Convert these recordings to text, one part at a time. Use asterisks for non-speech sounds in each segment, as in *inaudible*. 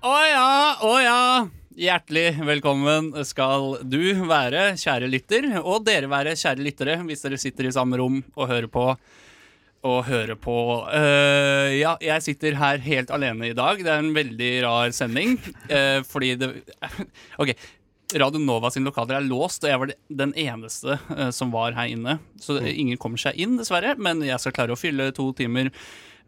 Å ja, å ja. Hjertelig velkommen skal du være, kjære lytter, og dere være, kjære lyttere, hvis dere sitter i samme rom og hører på. Og hører på uh, Ja, jeg sitter her helt alene i dag. Det er en veldig rar sending, uh, fordi det *laughs* OK. Radio Nova sin lokaler er låst, og jeg var den eneste uh, som var her inne. Så ingen kommer seg inn, dessverre, men jeg skal klare å fylle to timer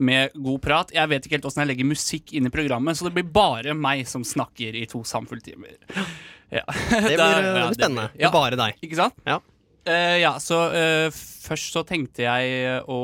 med god prat. Jeg vet ikke helt åssen jeg legger musikk inn i programmet, så det blir bare meg som snakker i to samfulltimer. Ja. Det blir, *laughs* Da- det ja, blir spennende. blir- ja, bare deg. Ikke sant? Ja. uh, ja, så uh, først så tenkte jeg å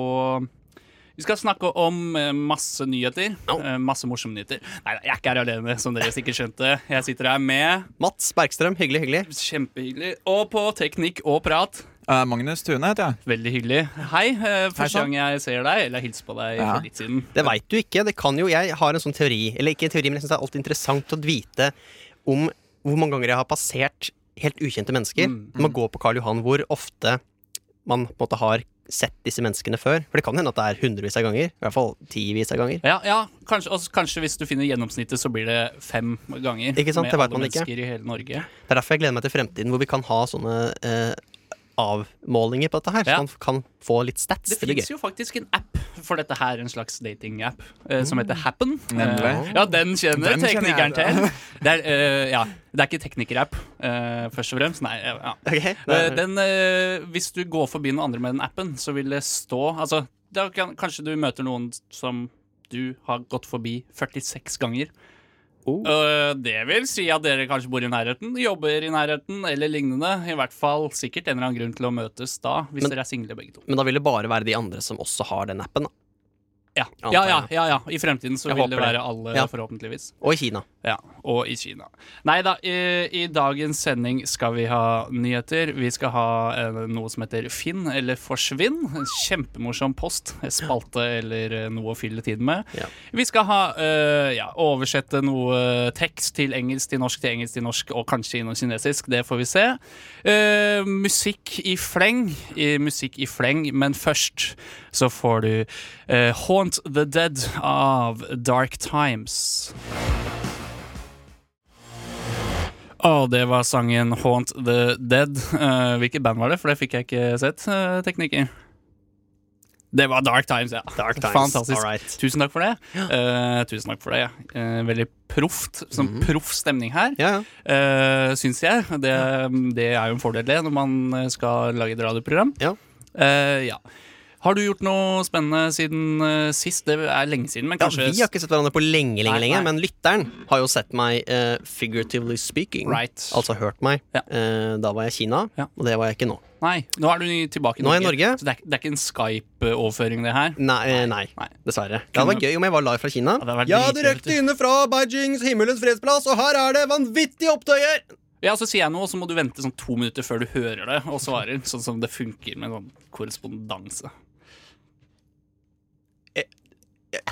Vi skal snakke om eh, masse nyheter. Eh, masse morsomme nyheter. Nei, jeg er ikke her alene, som dere sikkert skjønte. Jeg sitter her med Mats Bergstrøm, hyggelig, hyggelig. Kjempehyggelig. Og på teknikk og prat. Eh, Magnus Tune heter jeg. Veldig hyggelig. Hei. Uh, første Hei, gang jeg ser deg, eller hilser på deg Ja. for litt siden. Det veit du ikke. Det kan jo Jeg har en sånn teori, eller ikke en teori, men jeg syns det er alltid interessant å vite om hvor mange ganger jeg har passert helt ukjente mennesker. Mm, man går på Karl Johan, hvor ofte man på en måte har sett disse menneskene før. For det kan hende at det er hundrevis av ganger. I hvert fall tivis av ganger. Ja, ja kanskje, også, kanskje hvis du finner gjennomsnittet, så blir det fem ganger. Ikke sant, Med det vet alle man ikke. i hele Norge. Det er derfor jeg gleder meg til fremtiden, hvor vi kan ha sånne eh, avmålinger på dette her. Så man kan få litt stats. Det Det, fins jo faktisk en app for dette her, en slags datingapp, uh, som heter Happen. Nemlig. Eh, ja, den kjenner Den kjenner teknikeren jeg. til. Det er, uh, ja, det er ikke teknikerapp, uh, først og fremst. Nei, ja. *laughs* okay, er- Den, eh, hvis du går forbi noen andre med den appen, så vil det stå Altså, da kan, kanskje du møter noen som du har gått forbi 46 ganger. Oh. Eh, det vil si at dere kanskje bor i nærheten, jobber i nærheten eller lignende. I hvert fall sikkert en eller annen grunn til å møtes da, hvis Men- dere er single begge to. Men da vil det bare være de andre som også har den appen. Da. Ja, ja, ja, ja, ja. I fremtiden så Jeg vil det være alle, Ja. forhåpentligvis. Og i Kina. Ja, Og i Kina. Nei da, i, i dagens sending skal vi ha nyheter. Vi skal ha eh, noe som heter Finn eller forsvinn. En kjempemorsom post. Spalte eller eh, noe å fylle tiden med. Vi skal ha eh, ja, oversette noe tekst til engelsk til norsk til engelsk til norsk, og kanskje innom kinesisk. Det får vi se. Eh, musikk i fleng. I, musikk i fleng, men først så får du eh, Haunt the Dead av Dark Times. Å, det var sangen Haunt the Dead. Eh, hvilket band var det? For det fikk jeg ikke sett, uh, tekniker. Det var Dark Times, ja. Dark Times. Fantastisk. All right. Tusen takk for det. Uh, tusen takk for det, ja. uh, veldig proft. Sånn Mhm. proff stemning her, Ja, ja. uh, syns jeg. Det, det er jo en fordel, det, når man skal lage et radioprogram. Ja. Ja. Har du gjort noe spennende siden uh, sist? Det er lenge siden, men Ja, kanskje vi har ikke sett hverandre på lenge, lenge, lenge men lytteren har jo sett meg uh, figuratively speaking. Right. Altså hørt meg. Ja. Uh, da var jeg i Kina, Ja. og det var jeg ikke nå. Nei, nå er du tilbake i Norge. Nå er jeg i Norge. Så det er, det er ikke en Skype-overføring, det her? Nei, nei, Nei. dessverre. Det hadde vært gøy om jeg var live fra Kina. Ja, Ja, direkte inne fra Beijings himmelens fredsplass, og her er det vanvittige opptøyer! Ja, så sier jeg noe, og så må du vente sånn to minutter før du hører det og svarer. Sånn som det funker med sånn korrespondanse.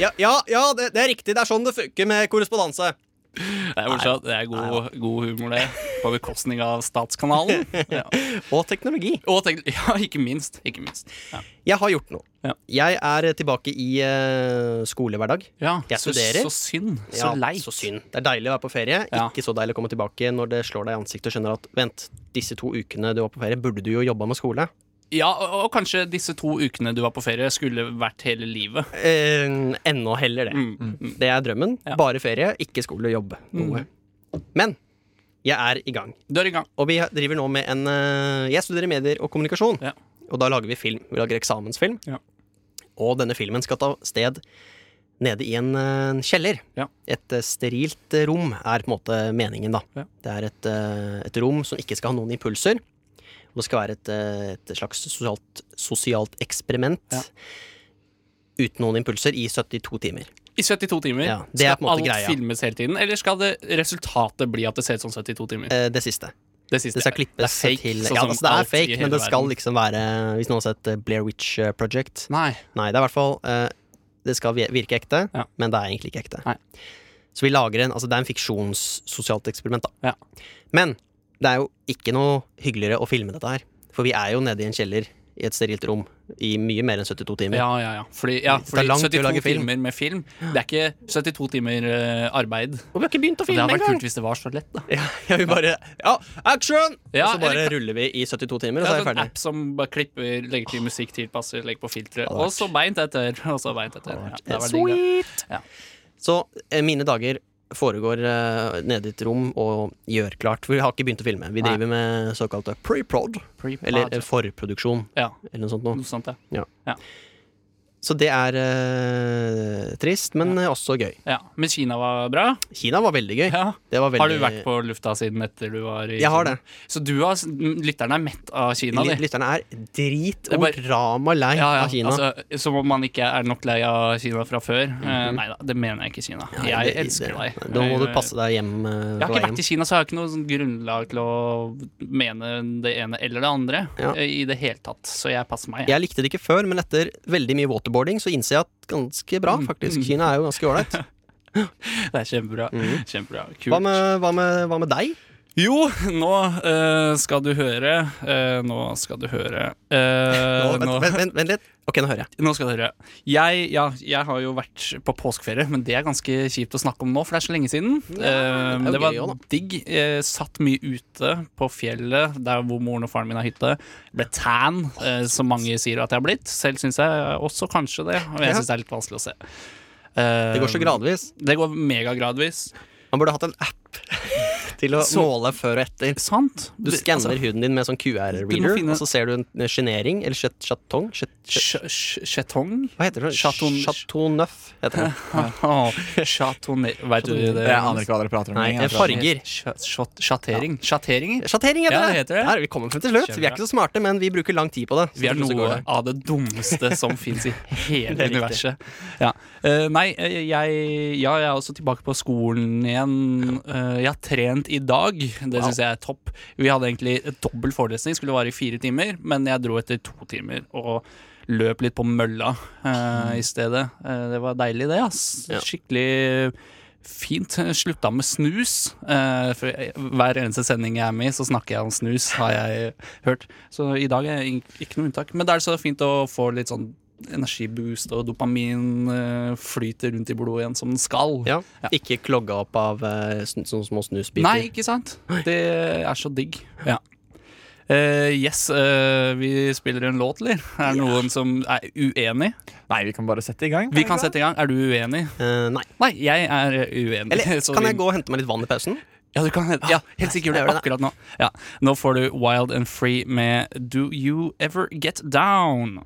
Ja, ja, ja det, det er riktig. Det er sånn det funker med korrespondanse. Det er morsomt. Det er god, god humor, det. På bekostning av Statskanalen. Ja. *laughs* Og teknologi. Og tek *laughs* ja, ikke minst. Ikke minst. Ja. Jeg har gjort noe. Ja. Jeg er tilbake i uh, skolehverdag. ja Jeg så, studerer. så synd. Så Ja, leit. Så synd. Det er deilig å være på ferie. Ikke så deilig å komme tilbake når det slår deg i ansiktet og skjønner at vent, disse to ukene du var på ferie, burde du jo jobba med skole. Ja, og, og kanskje disse to ukene du var på ferie, skulle vært hele livet. Eh, enda heller det. Mm, mm. Det er drømmen. Ja. Bare ferie, ikke skole og jobb. Noe. Men jeg er i gang. Du er i gang. Og vi driver nå med en eh, Jeg studerer medier og kommunikasjon. Ja. Og da lager vi film. Vi lager eksamensfilm. Ja. Og denne filmen skal ta sted nede i en eh, kjeller. Ja. Et eh, sterilt rom er på en måte meningen, da. Ja. Det er et, et rom som ikke skal ha noen impulser. Det skal være et, eh, et slags sosialt, sosialt eksperiment. Ja. Uten noen impulser i 72 timer. I 72 timer. Ja, det skal alt greia. filmes hele tiden, eller skal det resultatet bli at det ser ut som 72 timer? Eh, det siste. Det siste. Det skal klippes det er fake, til sånn Ja, altså, det er fake, men det skal verden. liksom være Hvis noen har sett eh, Blair Witch eh, Project Nei. Nei, det er i hvert fall eh, Det skal virke ekte, Ja. men det er egentlig ikke ekte. Nei. Så vi lager en Altså, det er en fiksjonssosialt eksperiment, da. Ja. Men det er jo ikke noe hyggeligere å filme dette her. For vi er jo nede i en kjeller i et sterilt rom i mye mer enn 72 timer. Ja, ja, ja. Fordi, ja, fordi lang tid å 72 film. timer med film, det er ikke 72 timer eh, arbeid. Og vi har ikke begynt å filme engang! Det hadde vært kult hvis det var så lett, da. Ja, ja, vi bare Ja, action! Ja, og så bare eller- ruller vi i 72 timer, og så er vi sånn En app som bare klipper, legger til musikk, tilpasser, legger på filtre, og så beint etter, *laughs* og så beint etter. Ja. Sweet! Ja. Så eh, mine dager foregår uh, nede i et rom og gjør klart. For vi har ikke begynt å filme. Vi Nei. driver med såkalte pre-prod, Pre-pod. eller forproduksjon, Ja, eller noe sånt noe. noe sånt, ja. Så det er eh, trist, men eh, også gøy. ja. Men Kina var bra. Kina var veldig gøy. Ja. Det var veldig Har du vært på lufta siden etter du var i Jeg har Kina? det. Så du har, lytterne er mett av Kina, Ly- de? Lytterne er drit er og bare- rama lei Ja, ja. av Kina. Altså, som om man ikke er nok lei av Kina fra før. Eh, nei da, det mener jeg ikke, Kina. Nei, jeg det- elsker det- deg. Da må du passe deg hjem. eh, Jeg på har ikke veien. vært i Kina, så jeg har ikke noe sånn grunnlag til å mene det ene eller det andre Ja. eh, i det hele tatt. Så jeg passer meg. Jeg likte det ikke før, men etter veldig mye waterboarding så innser jeg at ganske bra, Mm. faktisk. Kina er jo ganske ålreit. *laughs* Det er kjempebra. Kjempebra. Kult. Hva, med- hva, med- hva med deg? Jo, nå eh, skal du høre eh, Nå skal du høre eh, Nå, vent, vent, vent litt. Ok, nå hører jeg. nå skal du høre. Jeg, ja, jeg har jo vært på påskeferie, men det er ganske kjipt å snakke om nå, for det er så lenge siden. Ja, Eh, det er det var gøy digg. Eh, satt mye ute på fjellet, der hvor moren og faren min har hytte. Ble tan, eh, som mange sier at jeg har blitt. Selv syns jeg også kanskje det, og jeg syns det er litt vanskelig å se. Eh, Det går så gradvis. Det går megagradvis. Man burde hatt en app til å såle før og etter. Sant? Du skanner altså, huden din med sånn QR-reader, finne- og så ser du en en sjenering, eller chat- chatong chat, chat, Ch- ch- Chetong? Hva heter det? Chateau- Chateau heter det. *laughs* Chatonne... Veit du det? Jeg aner ikke hva dere prater om. Nei, eh, farger. Sjattering. Sjattering heter Ja, det. det heter det. Der, vi kommer frem til slutt. Vi er ikke så smarte, men vi bruker lang tid på det. Vi er noe det. av det dummeste som *laughs* fins i hele er universet. Ja. Uh, nei, eh, jeg, ja, jeg er også tilbake på skolen igjen. Uh, jeg har trent i dag. Det Wow. syns jeg er topp. Vi hadde egentlig dobbel forelesning, skulle vare i fire timer, men jeg dro etter to timer og løp litt på mølla uh, i stedet. Uh, det var deilig, det. ass Ja. Skikkelig fint. Slutta med snus. Uh, for hver eneste sending jeg er med i, så snakker jeg om snus, har jeg hørt. Så i dag er ikke noe unntak. Men det er så fint å få litt sånn energiboost, og dopamin eh, flyter rundt i blodet igjen som den skal. Ja. Ja. Ikke klogga opp av eh, sånne små snusbiter. Nei, ikke sant? Det er så digg. Ja. Uh, yes, uh, vi spiller en låt, eller? Er det noen som er uenig? Nei, vi kan bare sette i gang. Vi kan sette i gang. Er du uenig? Uh, nei. Nei, jeg er uenig. Eller *laughs* Så kan vi- jeg gå og hente meg litt vann i pausen? Ja, du kan, ja helt sikkert det det. akkurat nå. Ja. Nå får du Wild and Free med Do You Ever Get Down?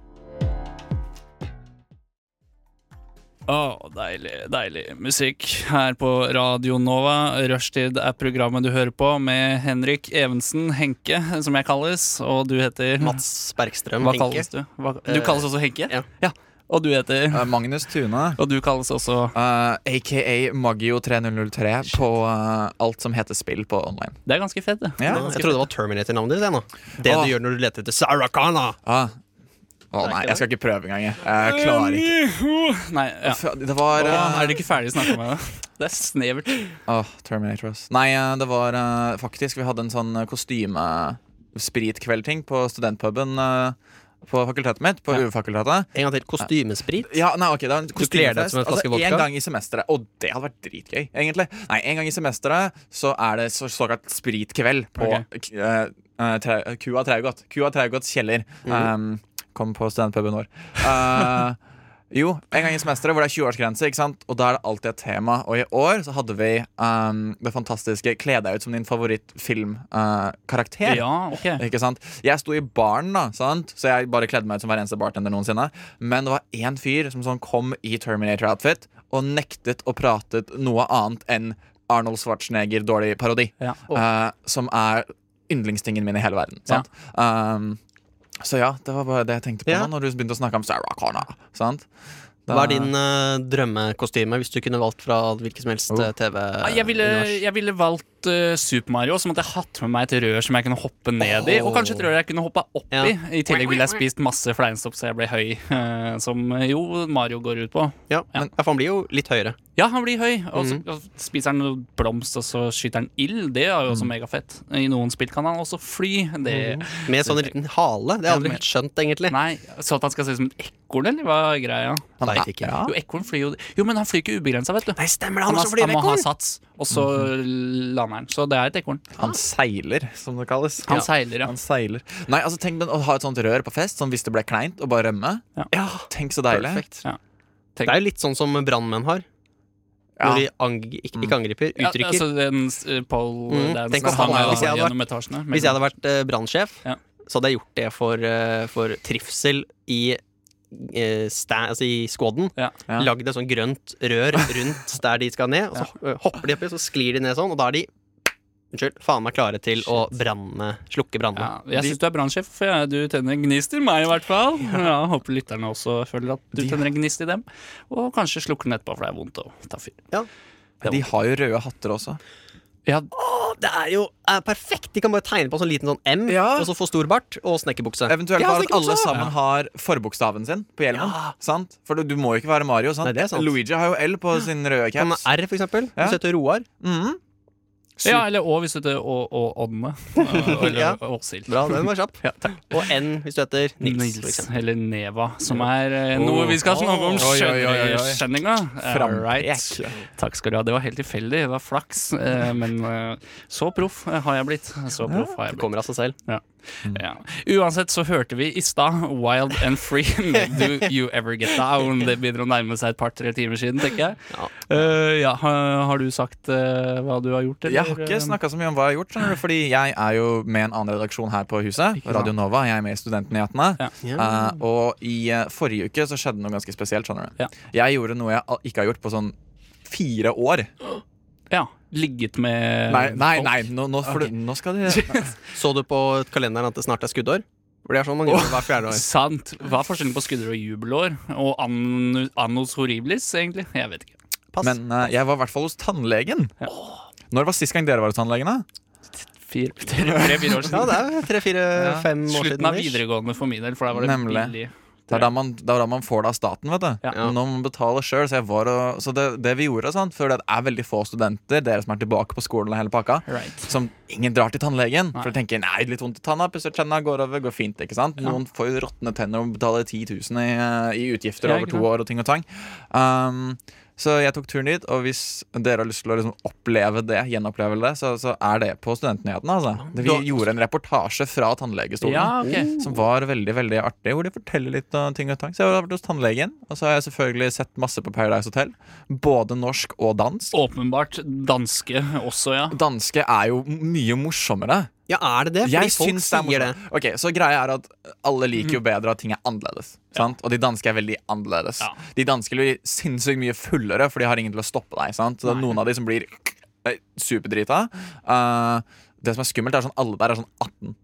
Å, deilig, deilig musikk her på Radio Nova. Rushtid er programmet du hører på med Henrik Evensen, Henke, som jeg kalles. Og du heter Mats Bergstrøm, Hva Henke. kalles du? Hva, du kalles også Henke? ja. Og du heter uh, Magnus Tune, Og du kalles også uh, aka Maggio3003, på uh, alt som heter spill på online. Det er ganske fett, det. Ja. Ja, jeg trodde det var Terminator-navnet ditt. Det, nå. Det Åh. du gjør når du leter etter Sarah Connor. Ah. Å nei, jeg skal ikke prøve engang. jeg. Jeg klarer ikke. Nei, ja. Det var Åh, eh, er dere ikke ferdig snakka med det? Det er snevert. Åh, Terminators. Nei, eh, det var eh, faktisk Vi hadde en sånn kostymespritkveldting på studentpuben på fakultetet mitt. På Ja. UV-fakultetet. En gang til. Kostymesprit. Ja, nei, ok, det er en kler deg som en kostymefest. Altså, en gang i semesteret. Og det hadde vært dritgøy, egentlig. Nei, en gang i semesteret så er det så, såkalt spritkveld på okay. tre, Kua Traugot. Kua Traugots kjeller. Um, kom på studentpuben vår. Uh, jo, en gang i semesteret hvor det er 20-årsgrense, ikke sant? og da er det alltid et tema. Og i år så hadde vi um, det fantastiske Kle deg ut som din favorittfilmkarakter. Ja, ok. Ikke sant? Jeg sto i baren, da, sant? så jeg bare kledde meg ut som hver eneste bartender noensinne. Men det var én fyr som sånn kom i Terminator-outfit og nektet å prate noe annet enn Arnold Schwarzenegger dårlig parodi. Ja. eh, som er yndlingstingen min i hele verden. Sant? Um, så ja, det var bare det jeg tenkte på Ja. nå når du begynte å snakke om Sarah Connor. Sant? Da- Hva er din uh, drømmekostyme hvis du kunne valgt fra hvilket som helst Oh. eh, TV? Jeg ville, jeg ville valgt eh, Super Mario, så måtte jeg hatt med meg et rør som jeg kunne hoppe ned i. Og kanskje et rør jeg kunne hoppa opp Ja. i. I tillegg ville jeg spist masse fleinsopp så jeg ble høy, Uh, som jo Mario går ut på. Ja, Ja. ja, for han blir jo litt høyere. Ja, han blir høy, og så og spiser han blomst, og så skyter han ild. Det er jo Mm. også megafett. I noen spill kan han også fly. Det Med sånn liten hale. Det har jeg aldri helt skjønt, egentlig. Nei, Så at han skal se ut som et ekorn, eller hva er greia? Han ikke. Ja. Jo, ekorn flyr jo Jo, men han flyr ikke ubegrensa, vet du. Nei, stemmer det! Han, Han, har, han må ha sats, og så lander han. Så det er et ekorn. Han seiler, som det kalles. Han Ja. seiler, ja. Han seiler. Nei, altså Tenk den, å ha et sånt rør på fest, sånn hvis det ble kleint, og bare rømme. Ja, Tenk så deilig. perfekt. Ja. Det er jo litt sånn som brannmenn har. Ja. Når de ang ikke, ikke angriper, Ja, altså den uh, pole Mm, dance tenk om han han- er hvis jeg hadde etasjene. Hvis jeg hadde vært uh, brannsjef, Ja. så hadde jeg gjort det for, uh, for trivsel i eh, sta, altså i squaden. Ja. Ja. Lagd et sånn grønt rør rundt der de skal ned, og så hopper de oppi, så sklir de ned sånn, og da er de Unnskyld, faen meg klare til å branne, slukke brannene. ja, jeg syns du er brannsjef, for jeg- du tenner en gnist i meg, i hvert fall. Ja, Håper lytterne også føler at du De- tenner en gnist i dem. Og kanskje slukker den etterpå, for det er vondt å ta fyr. De har jo røde hatter også. Ja, Åh, det er jo er perfekt! De kan bare tegne på en sånn liten sånn M, Ja. og så få stor bart og snekkerbukse. Eventuelt Ja, bare at alle snekkerbukse! sammen har forbokstaven sin på hjelmen. Ja. Sant? For du, du må jo ikke være Mario. Sant? Nei, det er sant. Luigi har jo L på sin røde caps. R, for eksempel. Ja. Hvis du heter Roar. Mhm. Ja eller Å hvis du heter Å- Å- Ådne. *laughs* Eller. Åshild. Bra, den var kjapp. *laughs* Ja. Og N hvis du heter Nils. Nils eller Neva, som er eh, noe vi skal snakke om skjønninga. Right. Takk skal du ha. Det var helt tilfeldig. Det var flaks. eh, Men eh, så proff eh, har jeg blitt. Så proff har jeg blitt. Det kommer av seg selv. Ja. Uansett så hørte vi i stad Wild and Free. *laughs* Do you ever get down? Det begynner å nærme seg et par-tre timer siden, tenker jeg. Ja. Uh, ja, har, du sagt uh, hva du har gjort? Jeg har ikke snakka så mye om hva jeg har gjort, du, fordi jeg er jo med en annen redaksjon her på huset. Radio Nova. Jeg er med i Studentnyhetene. Ja. Uh, og i eh, forrige uke så skjedde noe ganske spesielt. skjønner du Ja. Jeg gjorde noe jeg ikke har gjort på sånn fire år. *gasps* Ja, ligget med Nei, nei, folk. nei nå, nå, får Ok. du, nå skal de *laughs* Så du på kalenderen at det snart er skuddår? For det er sånn man gjør det hver fjerde år. Sant. Hva er forskjellen på skuddår og jubelår? Og anno, annos horribilis, egentlig? Jeg vet ikke. Pass. Men uh, jeg var i hvert fall hos tannlegen. Ja. Når var sist gang dere var hos tannlegen? da? Tre-fire år siden. ja, det er tre-fire-fem år siden. Slutten av videregående for min del, for da var det Nemlig. billig. Det er da man, det er da man får det av staten, vet du. Ja. Men Nå må man betale sjøl. Så, jeg var og- så det, det vi gjorde, sant, for det er veldig få studenter, dere som er tilbake på skolen og hele pakka, Right. som ingen drar til tannlegen. Nei. For de tenker nei, litt vondt i tanna, pusser tenna, går over, går fint. ikke sant? Ja. Noen får jo råtne tenner og betaler 10 000 i, eh, i utgifter Ja, over to år og ting og tang. Um, så jeg tok turen dit, og hvis dere har lyst til å liksom oppleve det, gjenoppleve det, så, så er det på Studentnyhetene. Altså. Vi Da- gjorde en reportasje fra tannlegestolen. Ja, okay. Som var veldig veldig artig, hvor de forteller litt om ting og tang. Så jeg har vært hos tannlegen, og så har jeg selvfølgelig sett masse på Paradise Hotel. Både norsk og dansk. Åpenbart danske også, ja. Danske er jo mye morsommere. Ja, er det det? Fordi Jeg folk syns det er sier det. morsomt. Ok, Så greia er at alle liker jo bedre at ting er annerledes. Sant? Og de danske er veldig annerledes. Ja. De danske blir sinnssykt mye fullere, for de har ingen til å stoppe deg. Sant? Så det Nei. noen av de som blir eh, superdrita. Uh, det som er skummelt, er sånn alle der er sånn 18.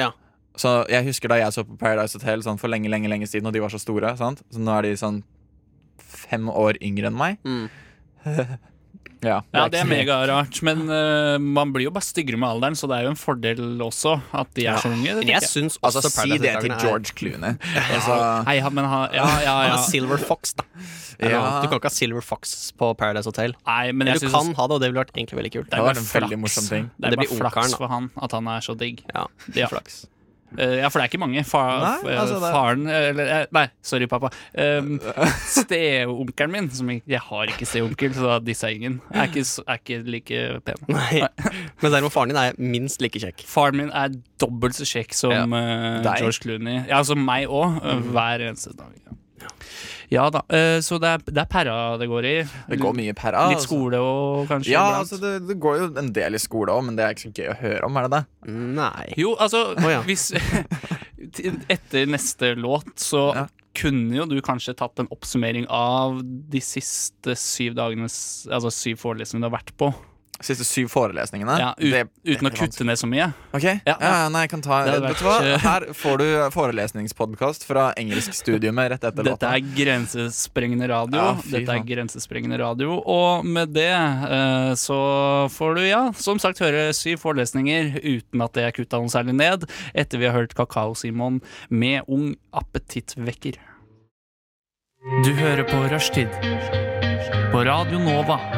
Ja. Så jeg husker da jeg så på Paradise Hotel sånn for lenge lenge, lenge siden, og de var så store. Sant? Så nå er de sånn fem år yngre enn meg. Mm. *laughs* Ja, Ja, det er mega megarart. Men uh, man blir jo bare styggere med alderen, så det er jo en fordel også at de er så unge. det jeg synes også Altså, også si det til George Clooney. Altså, Hei, han- men ha, ja, ja, Han er Silver Fox, da. Ja. Du kan ikke ha Silver Fox på Paradise Hotel. Nei, men jeg du synes kan ha det, og det ville vært egentlig veldig kult. det Det var en veldig flaks. morsom ting. Det Det blir flaks for han at han er så digg. Ja, det er flaks. Eh, ja, for det er ikke mange. Fa Nei, altså, er- Faren eller, eh, Nei, sorry, pappa. Um, Steonkelen min som jeg, jeg har ikke steonkel, så da disse er ingen. Er ikke, er ikke like pen. Nei. *laughs* Men derimot faren din er minst like kjekk. Faren min er dobbelt så kjekk som Ja. eh, George Clooney. Ja, altså meg òg. hver eneste dag. Ja, ja da. eh, så det er, det er pæra det går i. det går mye pæra. Litt altså. skole og kanskje Ja, altså det, det går jo en del i skole òg, men det er ikke så gøy å høre om, er det det? Nei. Jo, altså oh, ja. hvis, *laughs* Etter neste låt så Ja. kunne jo du kanskje tatt en oppsummering av de siste syv dagenes Altså syv forelesningene du har vært på. Siste syv forelesningene. Ja, ut, Det- uten å det kutte ned så mye. Ok, ja, Ja. nei, jeg kan ta Vet du hva? Her får du forelesningspodkast fra engelskstudiumet rett etter Dette låta. er grensesprengende radio. Ja, Dette er grensesprengende radio Og med det uh, så får du, ja, som sagt, høre syv forelesninger uten at det er kutta noe særlig ned, etter vi har hørt Kakao-Simon med Ung appetittvekker. Du hører på Rushtid på Radio Nova.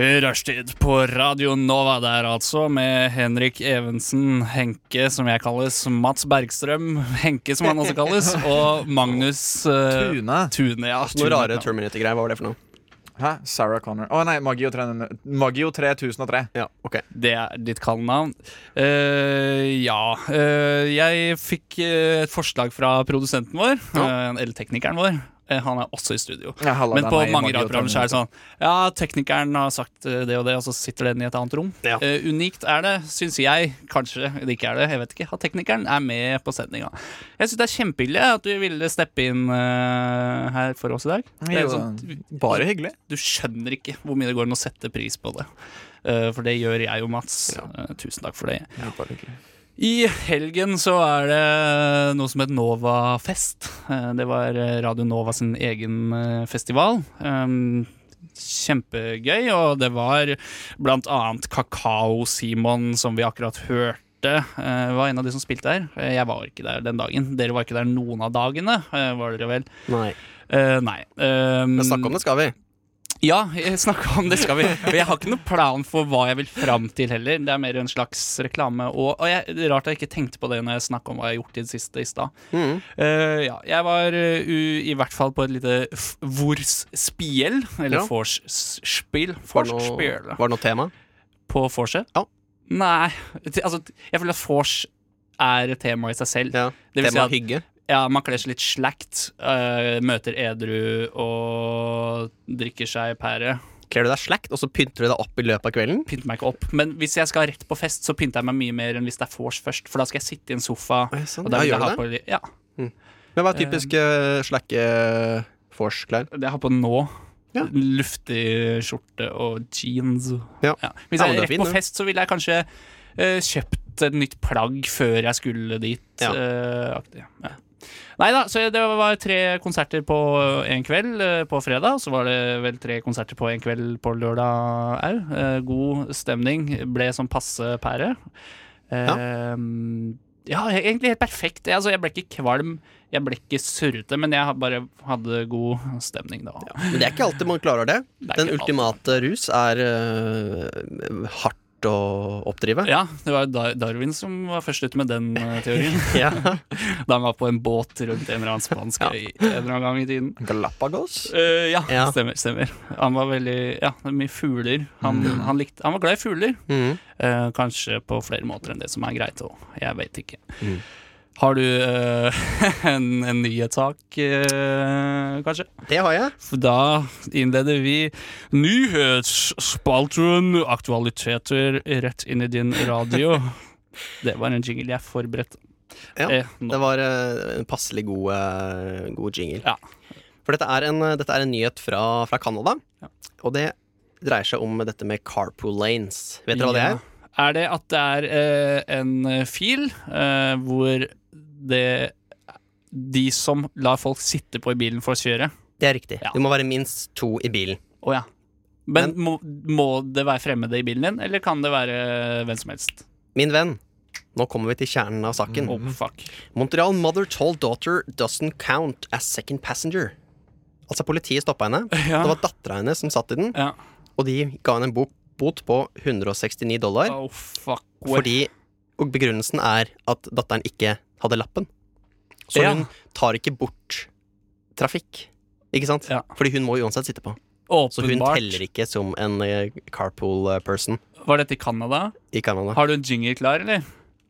Rushtid på Radio Nova der altså, med Henrik Evensen, Henke som jeg kalles, Mats Bergstrøm, *laughs* Henke som han også kalles, og Magnus uh, Tune. Tune. Ja, Tune, rare. Terminator-greier. Hva var det for noe? Hæ? Sarah Connor. Å nei, Magio, 300 Magio 3003. Ja, ok Det er ditt kallenavn. Uh, ja. Uh, jeg fikk eh, et forslag fra produsenten vår, eh, eller teknikeren vår. Eh, han er også i studio. Ja, halla, Men på mange radioprogrammer er det sånn Ja, teknikeren har sagt eh, det og det, og så sitter den i et annet rom. Ja. Uh, unikt er det, syns jeg. Kanskje det ikke er det, jeg vet ikke. At teknikeren er med på sendinga. Jeg syns det er kjempehyggelig at du ville steppe inn uh, her for oss i dag. Jo sånn, Bare hyggelig. du skjønner ikke hvor mye det går an å sette pris på det. Uh, for det gjør jeg og Mats. Ja. Tusen takk for det. Bare hyggelig. I helgen så er det noe som heter Novafest. Eh, Det var eh, Radio Nova sin egen eh, festival. Um, Kjempegøy, og det var blant annet Kakao-Simon, som vi akkurat hørte. var en av de som spilte. Eh, Jeg var ikke der den dagen. Dere var ikke der noen av dagene, var dere vel? Nei. Uh, nei. Um, Men snakke om det skal vi. Ja, jeg snakker om det skal vi. Jeg har ikke noen plan for hva jeg vil fram til heller. Det er mer en slags reklame. Og, og jeg, det er rart jeg ikke tenkte på det når jeg snakka om hva jeg har gjort i det siste i stad. Mm. Uh, ja, jeg var uh, i hvert fall på et lite Vors-spiel, eller Ja. Vors-spiel. Var var det noe tema? på vorset. Ja. Nei, altså jeg føler at vors er et tema i seg selv. Ja. Det vil si tema at hygge? Ja, man kler seg litt slakt, Uh, møter edru og drikker seg pære. Kler du deg slakt, og så pynter du deg opp i løpet av kvelden? pynter meg ikke opp. Men hvis jeg skal rett på fest, så pynter jeg meg mye mer enn hvis det er vors først. For da skal jeg sitte i en sofa. Ja, sånn. Ja, gjør du det? på, ja. ja, Men hva er typisk uh, slakke vors-klær? det jeg har på nå. Ja. Luftig skjorte og jeans. Ja. Hvis jeg er rett på fest, så ville jeg kanskje uh, kjøpt et nytt plagg før jeg skulle dit. Ja. Eh, Nei da, så det var tre konserter på en kveld eh, på fredag. Så var det vel tre konserter på en kveld på lørdag òg. god stemning. Ble som passe pære. Eh, ja. egentlig helt perfekt. Jeg, altså, jeg ble ikke kvalm, jeg ble ikke surrete, men jeg bare hadde god stemning da. Men det er ikke alltid man klarer det. Det Den ultimate ultimate rus er uh, hardt å oppdrive. Ja, det var Dar- Darwin som var først ute med den eh, teorien. *laughs* Ja. *laughs* da han var på en båt rundt en eller annen spansk Ja. øy en eller annen gang i tiden. Galapagos. Uh, ja, Ja. stemmer. stemmer Han var veldig Ja, mye fugler. Han, han, likte, han var glad i fugler. Mm. Uh, kanskje på flere måter enn det som er greit òg. Jeg vet ikke. Mm. Har du uh, *laughs* en, en nyhetssak, uh, kanskje? Det har jeg. For da innleder vi nyhetsspalten Aktualiteter rett inn i din radio. *laughs* Det var en jingle jeg forberedte. Ja, Eh, Det var uh, en passelig god, god jingle. Ja. For dette er en, dette er en nyhet fra, fra Canada, Ja. og det dreier seg om dette med carpool lanes. Vet dere hva det er? Er det at det er en fil hvor det De som lar folk sitte på i bilen for å kjøre Det er riktig. Ja. Det må være minst to i bilen. Oh, ja. Men, må, må det være fremmede i bilen din, eller kan det være hvem som helst? Min venn, nå kommer vi til kjernen av saken. Oh, fuck. Montreal mother told daughter doesn't count as second passenger. Altså, politiet stoppa henne. *laughs* Ja. Det var dattera hennes som satt i den, Ja. og de ga henne en bot, bot på 169 dollar. Oh, fuck. Fordi, og begrunnelsen er at datteren ikke hadde lappen. Så Ja. hun tar ikke bort trafikk. Ikke sant? Ja. Fordi hun må uansett sitte på. Så hun teller ikke som en eh, carpool eh, person Var dette i Canada? i Canada. Har du en jingle klar, eller?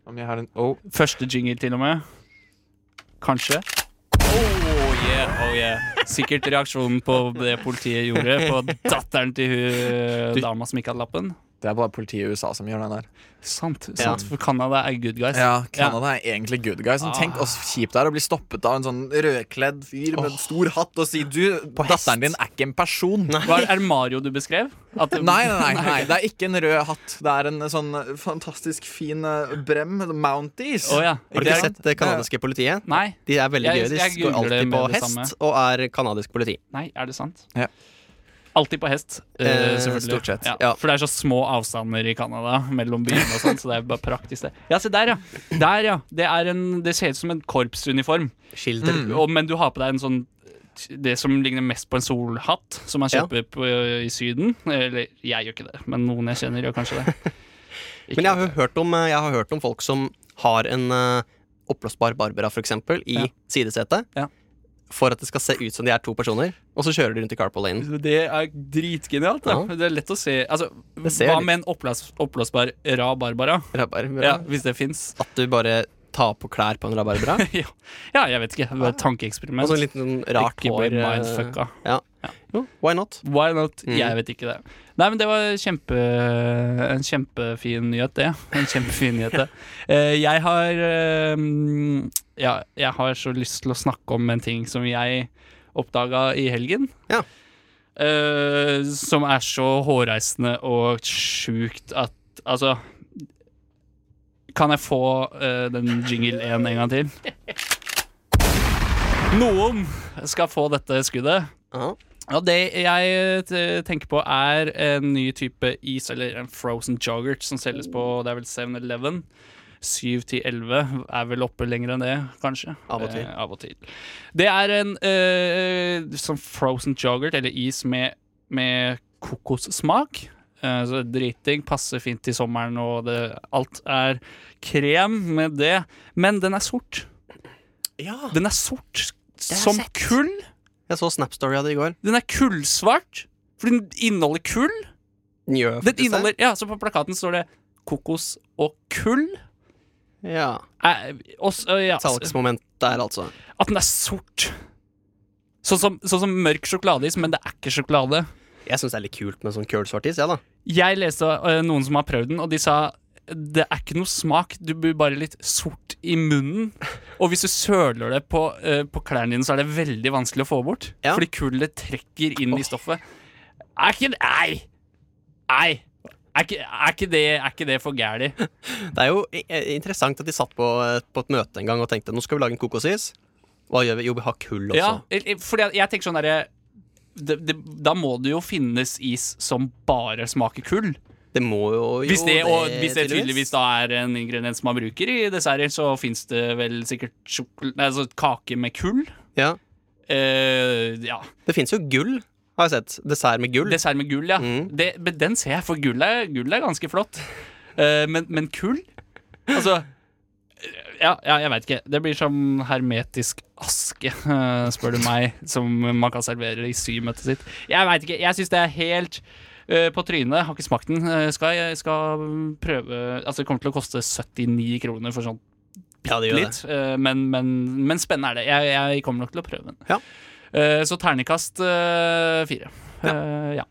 Om jeg har en oh. Første jingle, til og med. Kanskje. Oh, yeah, oh yeah. Sikkert reaksjonen på det politiet gjorde på datteren til hun dama som ikke hadde lappen. Det er bare politiet i USA som gjør den der. Sant. sant Ja. For Canada er good guys. Ja, Canada er egentlig good guys. Ah. tenk oss kjipt det er å bli stoppet av en sånn rødkledd fyr med en stor hatt og si du, datteren din er ikke en person. Nei. Hva, er det Mario du beskrev? At det- Nei, nei, nei, nei, det er ikke en rød hatt. Det er en sånn fantastisk fin eh, brem. Mounties. Oh, ja. Har du ikke sett det canadiske politiet? Nei. De er veldig Jeg- gøye. De jeg går alltid på hest samme. og er canadisk politi. Nei, er det sant? Ja. Alltid på hest, eh, Eh, selvfølgelig. Ja, ja. For det er så små avstander i Canada mellom byene, og sånt, så det er bare praktisk, det. Ja, se der, ja. Der, ja. Det, er en, det ser ut som en korpsuniform. Mm. og, men du har på deg en sånn det som ligner mest på en solhatt, som man kjøper på, i Syden. Eller jeg gjør ikke det, men noen jeg kjenner, gjør kanskje det. *laughs* Men jeg har, hørt om, eh, jeg har hørt om folk som har en uh, oppblåsbar Barbara, eksempel, i sidesetet. Ja. For at det skal se ut som de er to personer. Og så kjører de rundt i carpool lane. Det er dritgenialt. Ja. Det er lett å se altså, Hva litt- med en oppblås, oppblåsbar rabarbara? rabarbara? Ja, hvis det fins. At du bare tar på klær på en rabarbara? *laughs* ja. ja, jeg vet ikke. Det var et tankeeksperiment. Og så en liten sånn rart hår. bli eh, mindfucka. Ja. Ja. Jo, why not? Why not? Mm. Jeg vet ikke det. Nei, men det var kjempe, en kjempefin nyhet, det. *laughs* En kjempefin nyhet, det. Eh, jeg har eh, Ja, jeg har så lyst til å snakke om en ting som jeg oppdaga i helgen. Ja. Uh, som er så hårreisende og sjukt at Altså Kan jeg få uh, den jingle 1 en gang til? *laughs* Noen skal få dette skuddet. Ja. Ja, det jeg tenker på, er en ny type is, eller en frozen yoghurt, som selges på det er vel 7-Eleven. 7 til 11 er vel oppe lenger enn det, kanskje. Av og til. Eh, av og til. Det er en eh, sånn frozen yoghurt, eller is med, med kokossmak. Eh, så driting passer fint til sommeren, og det, alt er krem med det. Men den er sort. ja. Den er sort som sett. kull. Jeg så Snap-story av det i går. Den er kullsvart, for den inneholder kull. Njø, Den inneholder, ja, så På plakaten står det kokos og kull. Ja. Eh, og s- øh, ja, Salgsmoment der, altså. at den er sort. Sånn som, sånn som mørk sjokoladeis, men det er ikke sjokolade. Jeg syns det er litt kult med sånn kølsvartis, Ja, da. Jeg leste uh, noen som har prøvd den, og de sa det er ikke noe smak, du blir bare litt sort i munnen. Og hvis du søler det på, uh, på klærne dine, så er det veldig vanskelig å få bort. Ja. Fordi kullet trekker inn i stoffet. Er ikke Nei! Nei! Er ikke, er ikke, det, er ikke det for gæli? *laughs* Det er jo eh, interessant at de satt på, eh, på et møte en gang og tenkte nå skal vi lage en kokosis. Hva gjør vi? Jo, vi har kull også. Ja, fordi jeg, jeg tenker sånn derre Da må det jo finnes is som bare smaker kull. Det må jo, jo Hvis det, og, hvis det tydeligvis. da er en ingrediens man bruker i desserter, så fins det vel sikkert nei, altså kake med kull. Ja. Uh, ja. Det fins jo gull, har jeg sett. Dessert med gull. Dessert med gull, ja. Mm. Det, men den ser jeg, for gull er, gull er ganske flott. Uh, men, men kull? Altså ja, ja, jeg veit ikke. Det blir som hermetisk aske, eh, spør du meg, som man kan servere i symøtet sitt. Jeg veit ikke. Jeg syns det er helt eh, på trynet. Har ikke smakt den. Eh, skal jeg skal prøve Altså, det kommer til å koste 79 kroner for sånn ja, det gjør litt. Det. men, men, men spennende er det. Jeg, jeg kommer nok til å prøve den. Ja. Eh, så terningkast eh, fire. Ja. Eh, ja.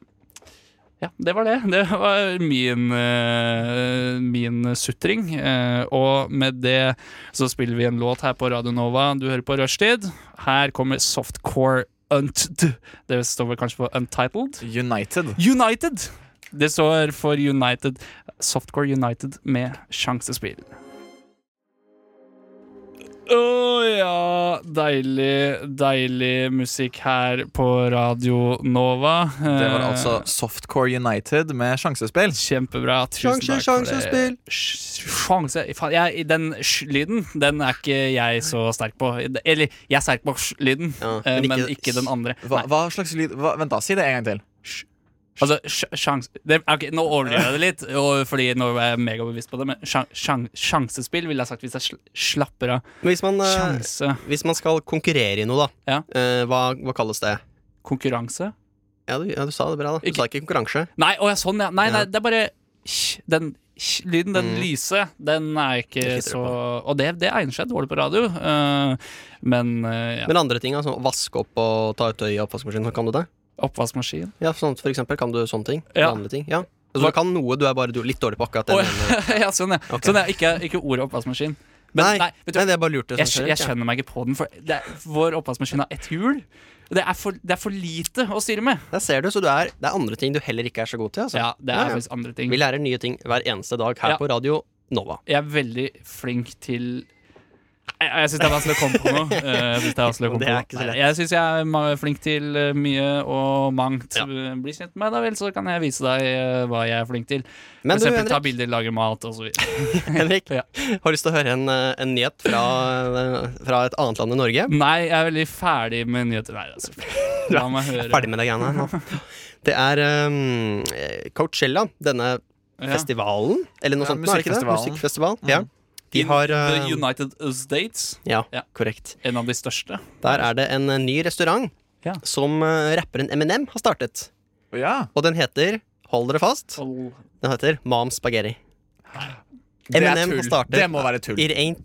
Ja, det var det. Det var min, eh, min sutring. Eh, og med det så spiller vi en låt her på Radio Nova. Du hører på Rushtid. Her kommer Softcore Unt... Det står vel kanskje for Untitled? United. United! Det står for United. Softcore United med sjansespill. Å ja, deilig, deilig musikk her på Radio Nova. Det var Eh, altså Softcore United med sjansespill. Kjempebra. Tusen Sjanse, sjansespill. Sjanse jeg, Den sj-lyden, den er ikke jeg så sterk på. Eller, jeg er sterk på sj-lyden, Ja, eh, men men, ikke- ikke, den andre. Hva, hva slags lyd hva, Vent, da. Si det en gang til. Altså, sjans... Det, ok, nå overdriver jeg det litt, og, fordi nå er jeg megabevisst på det, men sjans, sjan, sjansespill ville jeg sagt hvis jeg sl slapper av. Men Hvis man, eh, Sjanse. hvis man skal konkurrere i noe, da, Ja. eh, hva, hva kalles det? Konkurranse? Ja du, ja, du sa det bra, da. Du Ikke- sa ikke konkurranse. Nei, å ja, sånn, ja. Nei, nei, det er bare Den lyden, den lyse, den er ikke Mm. Så Og det, det egner seg dårlig på radio. uh, men uh, ja. Men andre ting, altså vaske opp og ta ut tøy i oppvaskmaskinen, kan du det? Oppvaskmaskin. Ja, sånn, for eksempel, kan du sånne ting? Ja. Vanlige ting? Ja. Altså, man kan noe, du er bare du, litt dårlig på akkurat det. Oh, *laughs* ja, sånn, ja. Okay. Sånn, ja. Ikke, ikke ordet oppvaskmaskin. Men nei, nei, vet du, nei, det er bare lurt. jeg, jeg skjønner meg ikke på den, for det er, vår oppvaskmaskin har ett hjul. Det er, for, det er for lite å styre med. Der ser du, så du er, det er andre ting du heller ikke er så god til. Altså. Ja, det er Ja, ja. andre ting. Vi lærer nye ting hver eneste dag her Ja. på Radio Nova. Jeg er veldig flink til Jeg, jeg syns det er vanskelig å komme på noe. Eh, Jeg lett. Nei, Jeg syns jeg er flink til eh, mye og mangt. Ja. Eh, Bli kjent med meg, da vel, så kan jeg vise deg eh, hva jeg er flink til. For Men du, eksempel ta bilder, lage mat osv. *laughs* Henrik *laughs* Ja. har du lyst til å høre en, eh, en nyhet fra, eh, fra et annet land enn Norge? Nei, jeg er veldig ferdig med nyheter. Nei, altså. *laughs* La meg høre. Ferdig med de greiene her. Det er um, Coachella, denne Ja. festivalen, eller noe sånt. nå, musikkfestival. Mm. Ja. De In har The uh, United States. Ja, Ja. korrekt. En av de største. Der er det en eh, ny restaurant Ja. som uh, rapperen Eminem har startet. Ja. Og den heter, hold dere fast, den heter Mom Spaghetti. Det Eminem har startet Det må være tull. It ain't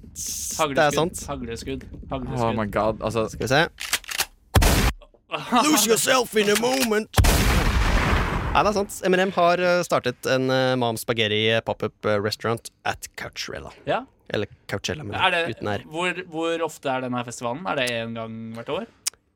Det er sant. Hagleskudd. Oh my god. Altså, Skal vi se. Lose yourself in a moment. Nei, det er sant. Eminem har uh, startet en uh, Mom Spaghetti pop-up uh, restaurant at Couchrella. Ja. Eller Coachella, men Er det, uten R. hvor, hvor ofte er denne festivalen? Er det én gang hvert år?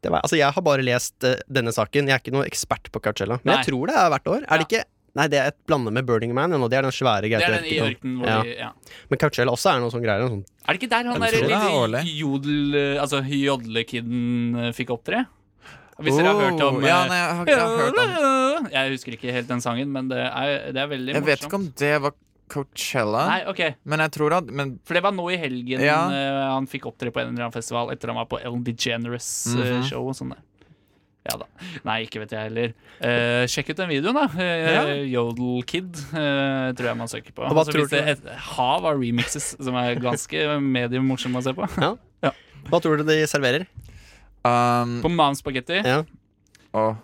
Det var, altså, jeg har bare lest uh, denne saken. Jeg er ikke noen ekspert på Coachella. Men Nei. jeg tror det er hvert år. Er det ikke Nei, det er et blande med Burning Man. Ja, det er den svære Det greia. er den i ørkenen Ja. de ja. Men Coachella også er noe sånn greier. Sånn. Er det ikke der han der er lille jodel... Altså jodlekiden eh, fikk opptre? Hvis dere har hørt om Ja, eh, nei, jeg har, jeg har hørt om *laughs* Jeg husker ikke helt den sangen, men det er, det er veldig Jeg vet ikke om det var Coachella, Nei, ok men jeg tror at Men For det var nå i helgen Ja. uh, han fikk opptre på en eller annen festival etter han var på Ellen DeGeneres eh, Mhm. show og sånn. Ja da. Nei, ikke vet jeg heller. Uh, sjekk ut den videoen, da. Uh, Ja. Yodel Kid uh, tror jeg man søker på. Og hva altså, så tror du? det et hav av remixes som er ganske *laughs* medium morsomme å se på. *laughs* Ja Hva tror du de serverer? um, På Mam Spagetti. Ja. Oh.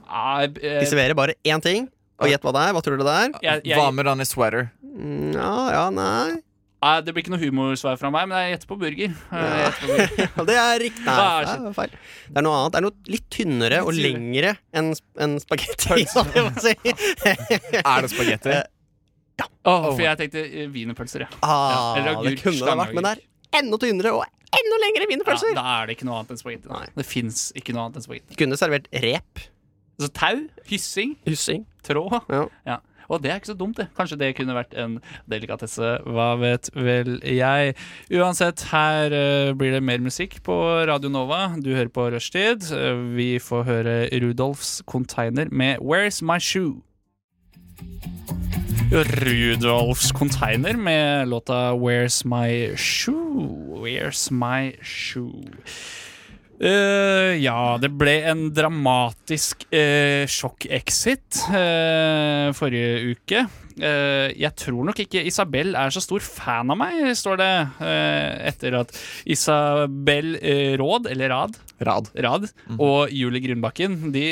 De serverer bare én ting. Og gjett hva det er. Hva tror du det er? jeg, jeg, Hva med Ronny Sweater? Mm, Ja, ja, nei Nei, det blir ikke noe humorsvar fra meg, men jeg gjetter på burger. Eh, jeg gjetter på burger. *laughs* Det er riktig. Nei, er det er feil. Det er noe annet. Det er noe litt tynnere og lengre enn en spagetti. *laughs* si. *laughs* Er det spagetti? Åh, for jeg tenkte eh, wienerpølser, ja. Ah, Eller det kunne det vært, men det er enda tynnere og enda lengre ja. Da er det ikke noe annet enn spagetti. Nei. Det fins ikke noe annet enn spagetti. Kunne servert rep. Så tau, hyssing, Hyssing. Tråd. Ja. *laughs* Ja. Og det er ikke så dumt, det. Kanskje det kunne vært en delikatesse. Hva vet vel jeg. Uansett, her eh, blir det mer musikk på Radio Nova. Du hører på Rushtid. Eh, vi får høre Rudolfs Container med Where's My Shoe. Rudolfs Container med låta Where's My Shoe. Where's My Shoe. Eh, ja, det ble en dramatisk uh, sjokk-exit uh, forrige uke. Uh, jeg tror nok ikke Isabel er så stor fan av meg, står det. etter at Isabel Råd, eller Rad, Rad. Rad og Julie Grunbakken de,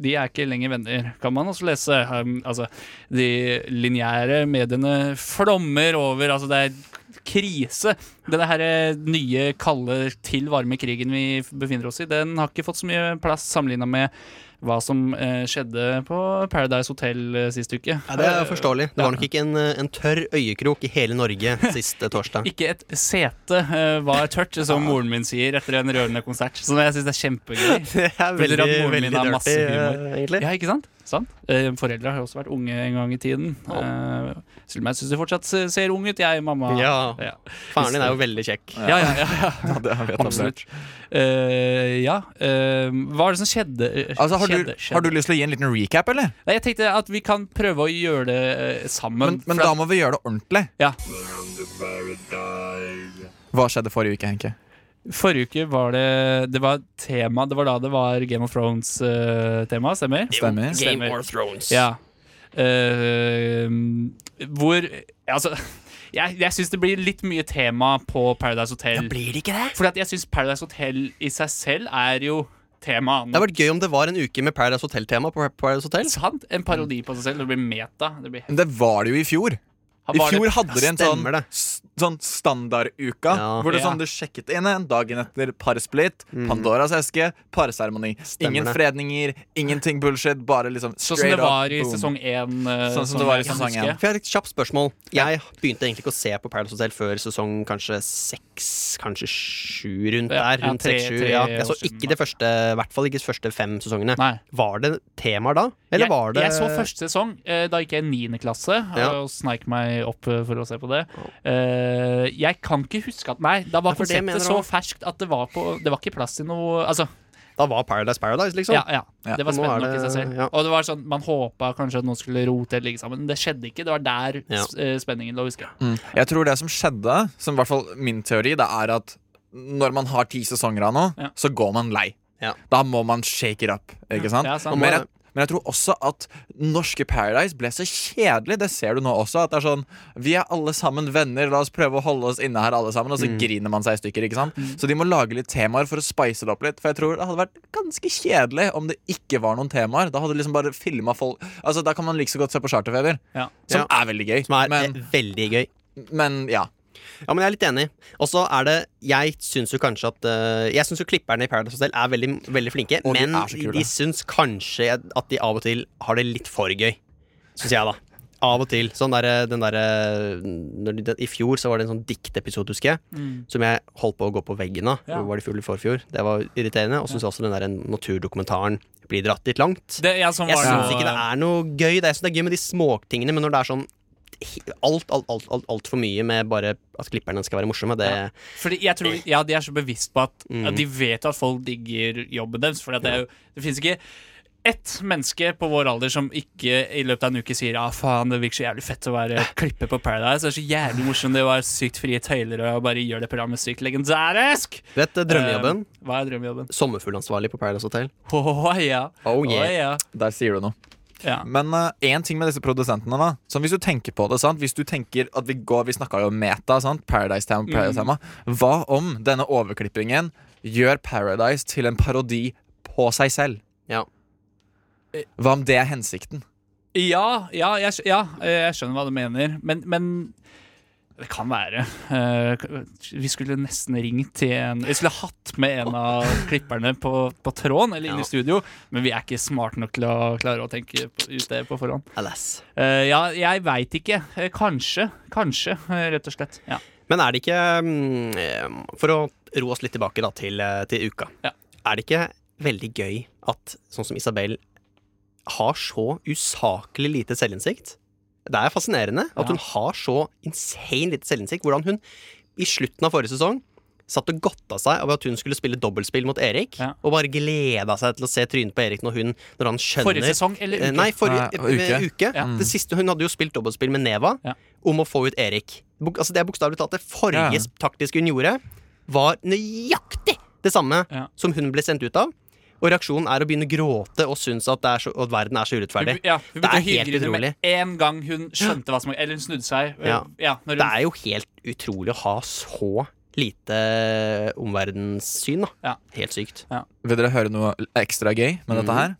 de er ikke lenger venner, kan man også lese. Um, altså, de lineære mediene flommer over. Altså, det er krise. Denne her eh, nye, kalde, til varme krigen vi befinner oss i, den har ikke fått så mye plass sammenligna med hva som eh, skjedde på Paradise Hotel eh, sist uke. Ja, det er forståelig. Det var nok ikke en, eh, en tørr øyekrok i hele Norge *laughs* siste torsdag. Ikke et sete eh, var tørt, som moren min sier etter en rørende konsert. Så jeg syns det er kjempegøy. *laughs* Det er Føler veldig, at moren min veldig dirty, humor. eh, egentlig. Ja, ikke sant? Sant? Eh, foreldre har jo også vært unge en gang i tiden. Uh, Selv om jeg syns du fortsatt ser ung ut, jeg, mamma. Ja. ja. Faren din er jo veldig kjekk. Ja, ja, ja, ja. *laughs* Ja, det har vi etablert. Absolutt. Eh, ja. eh, hva er det som skjedde? eh, Altså, har, skjedde, du, har du lyst til å gi en liten recap, eller? Nei, jeg tenkte at vi kan prøve å gjøre det eh, sammen. Men, men da må vi gjøre det ordentlig. Ja. Hva skjedde forrige uke, Henke? Forrige uke var det Det var tema Det var da det var Game of Thrones-tema, stemmer? Stemmer. Stemmer. Game of Thrones. Ja. Uh, hvor Altså, jeg, jeg syns det blir litt mye tema på Paradise Hotel. Ja, blir det ikke det? Fordi jeg syns Paradise Hotel i seg selv er jo tema. Det hadde vært gøy om det var en uke med Paradise Hotel-tema på Paradise Hotel. Sant? En parodi på seg selv. Det blir meta. Det blir Men det var det jo i fjor. I fjor hadde de en sånn, det. sånn standarduka. Ja. Hvor det Ja. sånn, du sjekket inn en dagen etter parsplitt, Pandoras eske, parseremoni. Ingen det. fredninger, ingenting bullshit. Bare liksom Sånn som straight det var up, i boom. sesong én. eh, Sånn som det var i sesong én. For jeg har et kjapt spørsmål. Jeg begynte egentlig ikke å se på Paradise Hotel før sesong kanskje seks, kanskje sju rundt Ja, der. ja, Rundt tre- seks, sju, tre ja. Jeg så ikke det første, i hvert fall ikke de første fem sesongene. Nei. Var det temaer da? Eller jeg, var det jeg så første sesong. eh, Da gikk jeg i niende klasse Ja. og sneik meg opp eh, for å se på det. Uh, jeg kan ikke huske at Nei, da var Ja, det konseptet så ferskt at det var, på, det var ikke plass til noe Altså, Da var Paradise Paradise, liksom? ja, ja. Ja. Det var spennende spennende nok i seg selv. ja. Og det var sånn, Man håpa kanskje at noen skulle rote eller ligge sammen. Men det skjedde ikke. Det var der Ja. eh, spenningen lå, husker jeg. Mm. Jeg tror det som skjedde, som i hvert fall min teori, det er at når man har ti sesonger av noe, Ja. så går man lei. Ja. Da må man shake it up. Ikke sant? Ja, sant. Og jeg, men jeg tror også at norske Paradise ble så kjedelig. Det ser du nå også. At det er sånn Vi er alle sammen venner, la oss prøve å holde oss inne her alle sammen. Og så Mm. griner man seg i stykker. ikke sant? Så de må lage litt temaer for å spice det opp litt. For jeg tror det hadde vært ganske kjedelig om det ikke var noen temaer. Da hadde liksom bare filma folk Altså Da kan man like så godt se på Charterfeber, Ja. som Ja. er veldig gøy. Som er men, eh, veldig gøy. men ja. Ja, men jeg er litt enig. Og så er det Jeg syns jo kanskje at eh, Jeg syns jo klipperne i Paradise Hotel er veldig, veldig flinke, Og men de, de syns kanskje at de av og til har det litt for gøy. Syns jeg, da. Av og til. Sånn der, den der, når de- I fjor så var det en sånn diktepisode, husker jeg, Mm. som jeg holdt på å gå på veggen av. Ja. Var det i fjor forfjor? Det var irriterende. Og syns også den der naturdokumentaren blir dratt litt langt. Det, jeg som Jeg syns ikke det er noe gøy. Det er, synes det er gøy med de småtingene, men når det er sånn alt, alt, alt, alt, alt for mye med bare at klipperne skal være morsomme, det Ja. Fordi jeg tror Ja, de er så bevisst på at, Mm. at de vet at folk digger jobben deres. For det, er jo, det finnes ikke ett menneske på vår alder som ikke i løpet av en uke sier Ja, faen, det virker så jævlig fett å være klipper på Paradise. Det er så jævlig morsomt det å være sykt frie tøyler og bare gjøre det programmet sykt legendarisk. Vet du, drømmejobben? Uh, hva er drømmejobben? Sommerfuglansvarlig på Paradise Hotel. Oh, ja. Oh Å yeah. Der sier du noe. Ja. Men én ting med disse produsentene, da Som Hvis du tenker på det, sant Hvis du tenker at vi går Vi snakka jo om meta, sant? Paradise Tema, Paradise Tema. Hva om denne overklippingen gjør Paradise til en parodi på seg selv? Ja. Hva om det er hensikten? Ja, ja, jeg, ja, eh, jeg skjønner hva du mener, men, men det kan være. Eh, vi skulle nesten ringt til en Vi skulle hatt med en av klipperne på, på tråden eller inne i studio, men vi er ikke smarte nok til å klare å tenke ut det på forhånd. Alas. Eh, ja, jeg veit ikke. Eh, kanskje. Kanskje, rett og slett. Ja. Men er det ikke mm, For å ro oss litt tilbake da til, til uka. Ja. Er det ikke veldig gøy at sånn som Isabel har så usaklig lite selvinnsikt? Det er fascinerende at Ja. hun har så insane lite selvinnsikt. Hvordan hun i slutten av forrige sesong satt og godta seg over at hun skulle spille dobbeltspill mot Erik, Ja. og bare gleda seg til å se trynet på Erik når, hun, når han skjønner Forrige sesong eller Eh, uke? Nei, forrige Nei, eh, uke. uke. Ja. Det siste, hun hadde jo spilt dobbeltspill med Neva Ja. om å få ut Erik. Bok, altså det er bokstavelig talt det forrige Ja. taktiske hun gjorde, var nøyaktig det samme Ja. som hun ble sendt ut av. Og reaksjonen er å begynne å gråte og synes at, det er så, at verden er så urettferdig. ja, Det er helt utrolig. med en gang hun skjønte hva som Eller hun snudde seg. Ja. Ja, når Det er jo helt utrolig å ha så lite omverdenssyn, da. Ja. Helt sykt. Vil dere høre noe ekstra gøy med dette her?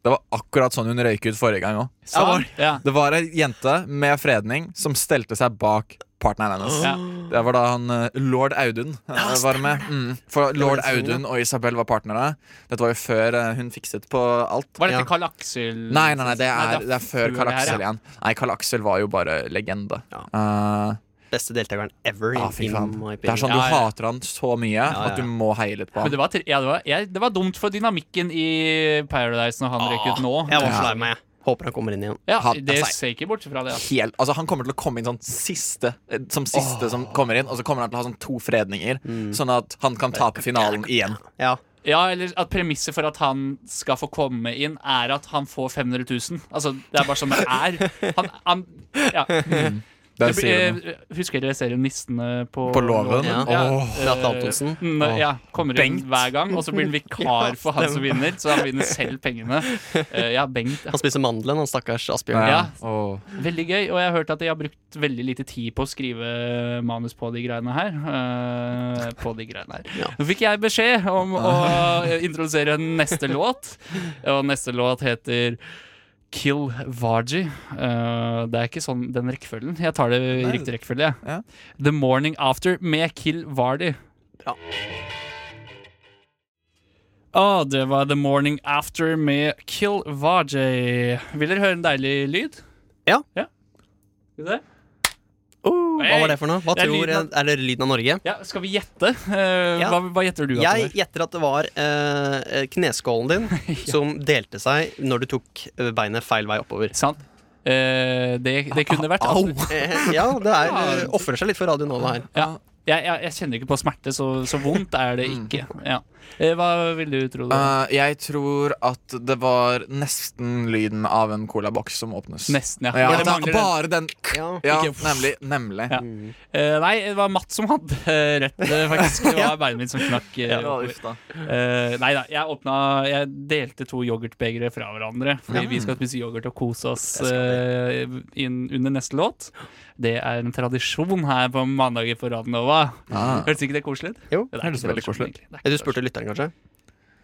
Det var akkurat sånn hun røyk ut forrige gang òg. ja, ja. Det var ei jente med fredning som stelte seg bak partneren hennes. Ja. Det var da han eh, lord Audun ja, var med. Mm. For lord Audun og Isabel var partnere. Dette var jo før eh, hun fikset på alt. Var dette Ja. Karl Aksel? Nei, nei, nei, det er, det er før Karl det her, Aksel ja. igjen. Nei, Karl Aksel var jo bare legende. Ja. Eh, Beste deltakeren ever. Ah, fy faen. Det er sånn du Ja, ja. hater han så mye Ja, ja. at du må heie litt på Men han. det var, ja, det, var, jeg, det var dumt for dynamikken i Paradise når han røyk ut nå. Jeg var så lei meg, jeg. Håper han kommer inn igjen. Ja, Han- det altså- ser ikke bort fra det. Altså. Helt, altså Han kommer til å komme inn sånn siste eh, Som siste som kommer inn, og så kommer han til å ha sånn to fredninger. Sånn at han kan tape finalen igjen. Ja. Ja, eller at premisset for at han skal få komme inn, er at han får 500 000. Altså, det er bare sånn det er. Han, han, ja. *laughs* Der Det sier du noe. eh, Husker dere serien Nissene på, På Låven? Ja. Ja. Oh. Antonsen. Mm, ja, kommer inn Bengt. hver gang, og så blir han vikar *laughs* for han som vinner. Så han vinner selv pengene. Eh, ja, Bengt. Ja. Han spiser mandelen, han stakkars Asbjørn. Ja. Oh. Veldig gøy. Og jeg har hørt at de har brukt veldig lite tid på å skrive manus på de greiene her. Uh, på de greiene her. Ja. Nå fikk jeg beskjed om å introdusere neste låt, og neste låt heter Kill Vaji. Uh, det er ikke sånn den rekkefølgen. Jeg tar det i riktig rekkefølge. Ja. The Morning After med Kill Vardy. Bra. Oh, det var The Morning After med Kill Vaji. Vil dere høre en deilig lyd? Ja. ja. Skal vi se? Hva var det for noe? Hva Det er tror av- Er det lyden av Norge? Ja, skal vi gjette? Uh, Ja. hva, hva gjetter du? at Jeg gjetter at det var uh, kneskålen din *laughs* som delte seg når du tok eh, beinet feil vei oppover. er? Sant? uh, det, det kunne vært Au! *laughs* ja, det er ofrer seg litt for Radio Nova her. Ja. Jeg, jeg, jeg kjenner ikke på smerte, så, så vondt er det ikke. Ja. Eh, hva vil du tro? Uh, jeg tror at det var nesten lyden av en colaboks som åpnes. Nesten, ja. Ja, Bare det da, bare den Ja. Ja, nemlig. nemlig. Ja. Uh, nei, det var Matt som hadde rett, faktisk. Det *laughs* var beinet mitt som knakk. nei da, jeg åpna Jeg delte to yoghurtbegre fra hverandre. Fordi vi skal spise yoghurt og kose oss inn, under neste låt. Det er en tradisjon her på mandager på Radnova. Nova. Ah. Hørtes ikke det koselig ut? Jo, Det hørtes veldig koselig ut. Du spurte lytteren, kanskje?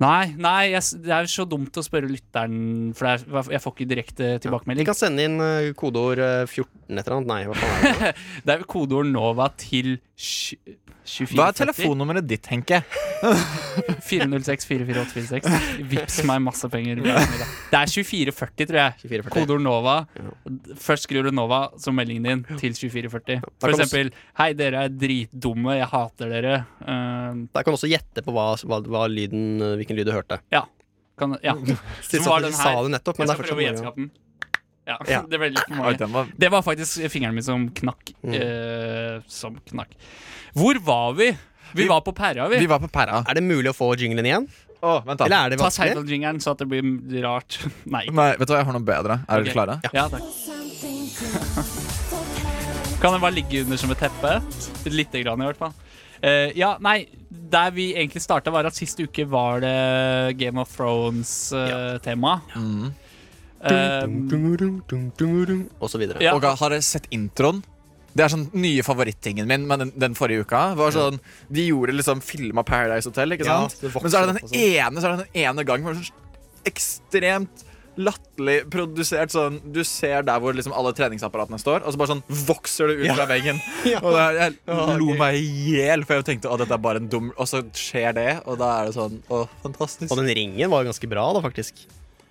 Nei, nei jeg, det er jo så dumt å spørre lytteren, for det er, jeg får ikke direkte De tilbakemelding. kan sende inn eh, kodeord eh, 14 et eller annet. Nei, hva faen er det? *laughs* Det er kodeord NOVA til tj- 2440. Hva er telefonnummeret ditt, Henke? *laughs* 406 44846. Vips meg masse penger. Det er 2440, tror jeg. 2440. Kodeord NOVA. Først skriver du NOVA som meldingen din til 2440. For eksempel Hei, dere er dritdumme. Jeg hater dere. Uh, Der kan du også gjette på hva, hva, hva lyden, hvilken lyd du hørte. ja. Kan, ja. *laughs* Siden var den her. Jeg skal prøve å gjette gjenskape den. Ja, *laughs* Ja. det ble litt for mange. var Det var faktisk fingeren min som knakk. Mm. eh, som knakk. Hvor var vi? Vi Vi- var på Perra, vi. Vi var på pæra. Er det mulig å få jinglen igjen? Oh, vent, da. Eller er det Ta vanskelig? Seinfeld-jingeren så at det blir rart. *laughs* Nei. Nei, vet du hva, jeg har noe bedre. Er okay. dere klare? Ja, takk. *laughs* Kan den bare ligge under som et teppe? Lite grann, i hvert fall. Uh, ja, nei, der vi egentlig starta, var at sist uke var det Game of Thrones-tema. Mm. Og så videre. Ja. Og har dere sett introen? Det er sånn nye favorittingen min med den, den forrige uka. Var sånn, De gjorde liksom filma Paradise Hotel, ikke sant? Ja, Men så er det den sånn. ene Så er det den ene gangen hvor det er sånn ekstremt latterlig produsert sånn Du ser der hvor liksom alle treningsapparatene står, og så bare sånn vokser det ut fra veggen. *laughs* Ja. Og det er, jeg Ja, lo meg i hjel, for jeg tenkte at dette er bare en dum Og så skjer det, og da er det sånn Å, fantastisk. Og den ringen var ganske bra, da, faktisk.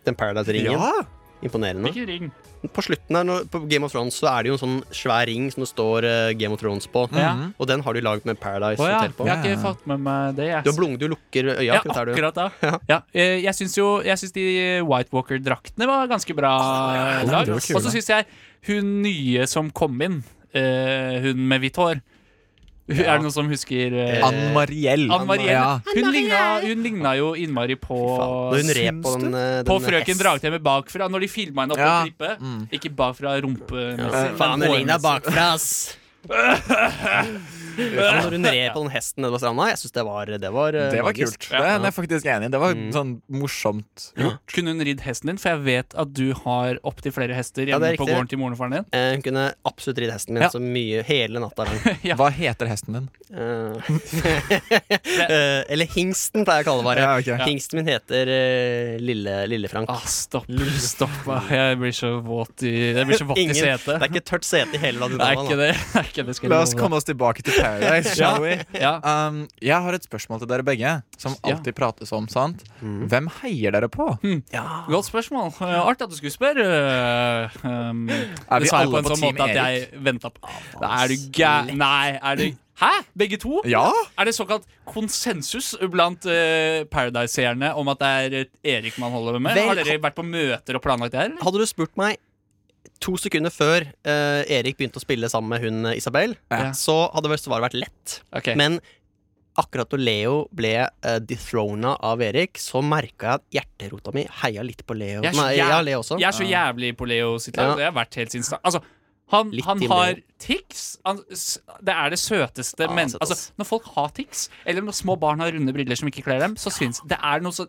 Den Paradise-ringen. ja. Imponerende. Hvilken ring. På slutten her, på Game of Thrones, så er det jo en sånn svær ring som det står eh, Game of Thrones på. Ja. Og den har du laget med Paradise oh, ja. Hotel på. Jeg har ikke fått med meg det. Jeg. Du har blunget du lukker øya. Ja, akkurat akkurat da. Ja. Ja. eh, Jeg syns jo Jeg synes de White Walker-draktene var ganske bra ja, eh, lag. Og så syns jeg hun nye som kom inn, eh, hun med hvitt hår. Er det noen som husker eh, Ann Mariell. Ann Marielle? Ja. Hun, ligna, hun ligna jo innmari på Når hun red på den, eh, den På Frøken Dragtemme bakfra, når de filma henne opp Ja. på klippet. Mm. Ikke bakfra rumpe. Ja. Faen, hun ligna bakfra, ass! *laughs* Ja, Når hun red på den hesten nede på stranda, jeg syns det var, det var, eh, Det var kult. Det er jeg faktisk enig i. Det var Mm. sånn morsomt gjort. Kunne hun ridd hesten din? For jeg vet at du har opptil flere hester hjemme det er på gården til moren og faren din. Eh, Hun kunne absolutt ridd hesten min Ja. så mye hele natta lang. *laughs* Ja. Hva heter hesten din? Eh, *laughs* eh, eller hingsten, pleier jeg å kalle det bare. Ja, ok. Hingsten min heter uh, Lille, Lille Frank. Ah, stopp. *laughs* Stopp. ah, Jeg blir så våt i Jeg blir så våt i setet. Det er ikke tørt sete i hele Det er ikke det. det, er ikke det La oss komme oss tilbake til Paradise, shall we? Ja. Um, jeg har et spørsmål til dere begge, som Ja. alltid prates om. sant? Mm. Hvem heier dere på? Ja. Godt spørsmål. Eh, Artig at du skulle spørre. eh, Um, Er vi det sa jeg alle på en på sånn Team måte at jeg venta på Da Er du gæren? Nei, er du Hæ? Begge to? Ja! Er det såkalt konsensus blant uh, Paradise-seerne om at det er Erik man holder med? Vel, Har dere vært på møter og planlagt det her? Hadde du spurt meg to sekunder før eh, Erik begynte å spille sammen med hun eh, Isabel, Ja. så hadde vel svaret vært lett. Ok. Men akkurat da Leo ble uh, dethrona av Erik, så merka jeg at hjerterota mi heia litt på Leo. Jeg er så Nei, jæv- ja, Leo også. Jeg er så jævlig på Leo sitt lag. Ja. Det har vært helt siden start. Altså, han, Litt han har Leo. tics. Han, s- det er det søteste Ja, men søt, altså, ass. Når folk har tics, eller når små barn har runde briller som ikke kler dem, så syns det er noe så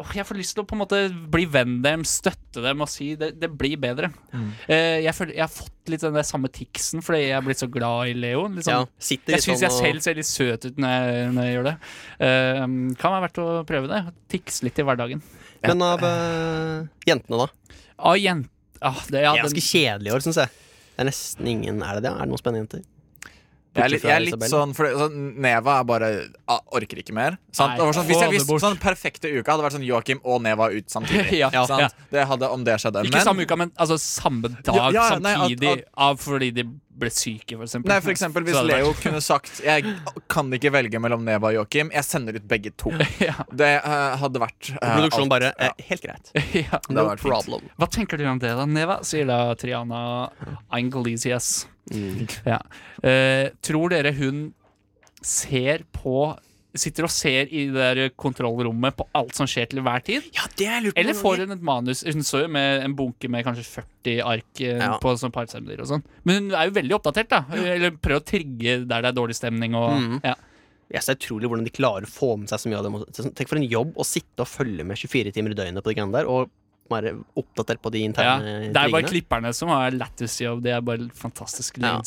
Åh, Jeg får lyst til å på en måte bli venn dem, støtte dem og si det, det blir bedre. Mm. Uh, jeg, føler, jeg har fått litt den der samme ticsen fordi jeg er blitt så glad i Leo. Liksom. Ja, sånn, jeg syns sånn jeg selv ser litt søt ut når jeg, når jeg gjør det. Uh, kan være verdt å prøve det. Tics litt i hverdagen. Men av uh, jentene, da? Av jent... Ah, det, ja, Det er den, ganske kjedelig i år, syns jeg. Det er nesten ingen Er det det? Er det noen spennende jenter? Jeg er litt, jeg er litt sånn, for sånn Neva er bare ah, Orker ikke mer. Sant? Nei, Det var sånn, hvis jeg visste sånn perfekte uka hadde vært sånn Joakim og Neva ut samtidig. *laughs* Ja, ja. sant? Det hadde om det skjedde. Ikke samme uka, men altså samme dag Ja, nei, at- samtidig at- av fordi de ble syke, for eksempel. Nei, for eksempel Hvis Leo kunne sagt Jeg kan ikke velge mellom Neva og Joakim, jeg sender ut begge to. *laughs* ja, Det uh, hadde vært uh, Produksjonen alt. bare ja. eh, Helt greit. *laughs* ja. Det No vært fint. problem. Hva tenker du om det, da, Neva? Sier da Triana Angelisias. Mm. Ja. Uh, tror dere hun ser på Sitter og ser i det der kontrollrommet på alt som skjer til hver tid? Ja, det er lurt. Eller får hun et manus? Med en bunke med kanskje 40 ark eh, Ja. på sånn parseddler og sånn. Men hun er jo veldig oppdatert, da. Eller prøver å trigge der det er dårlig stemning og mm. ja. Jeg ser utrolig hvordan de klarer å få med seg så mye av det. Tenk for en jobb å sitte og følge med 24 timer i døgnet på de greiene der, og være oppdatert på de ja. interne Det er bare klipperne som har lættis jobb. De er bare fantastisk Ja.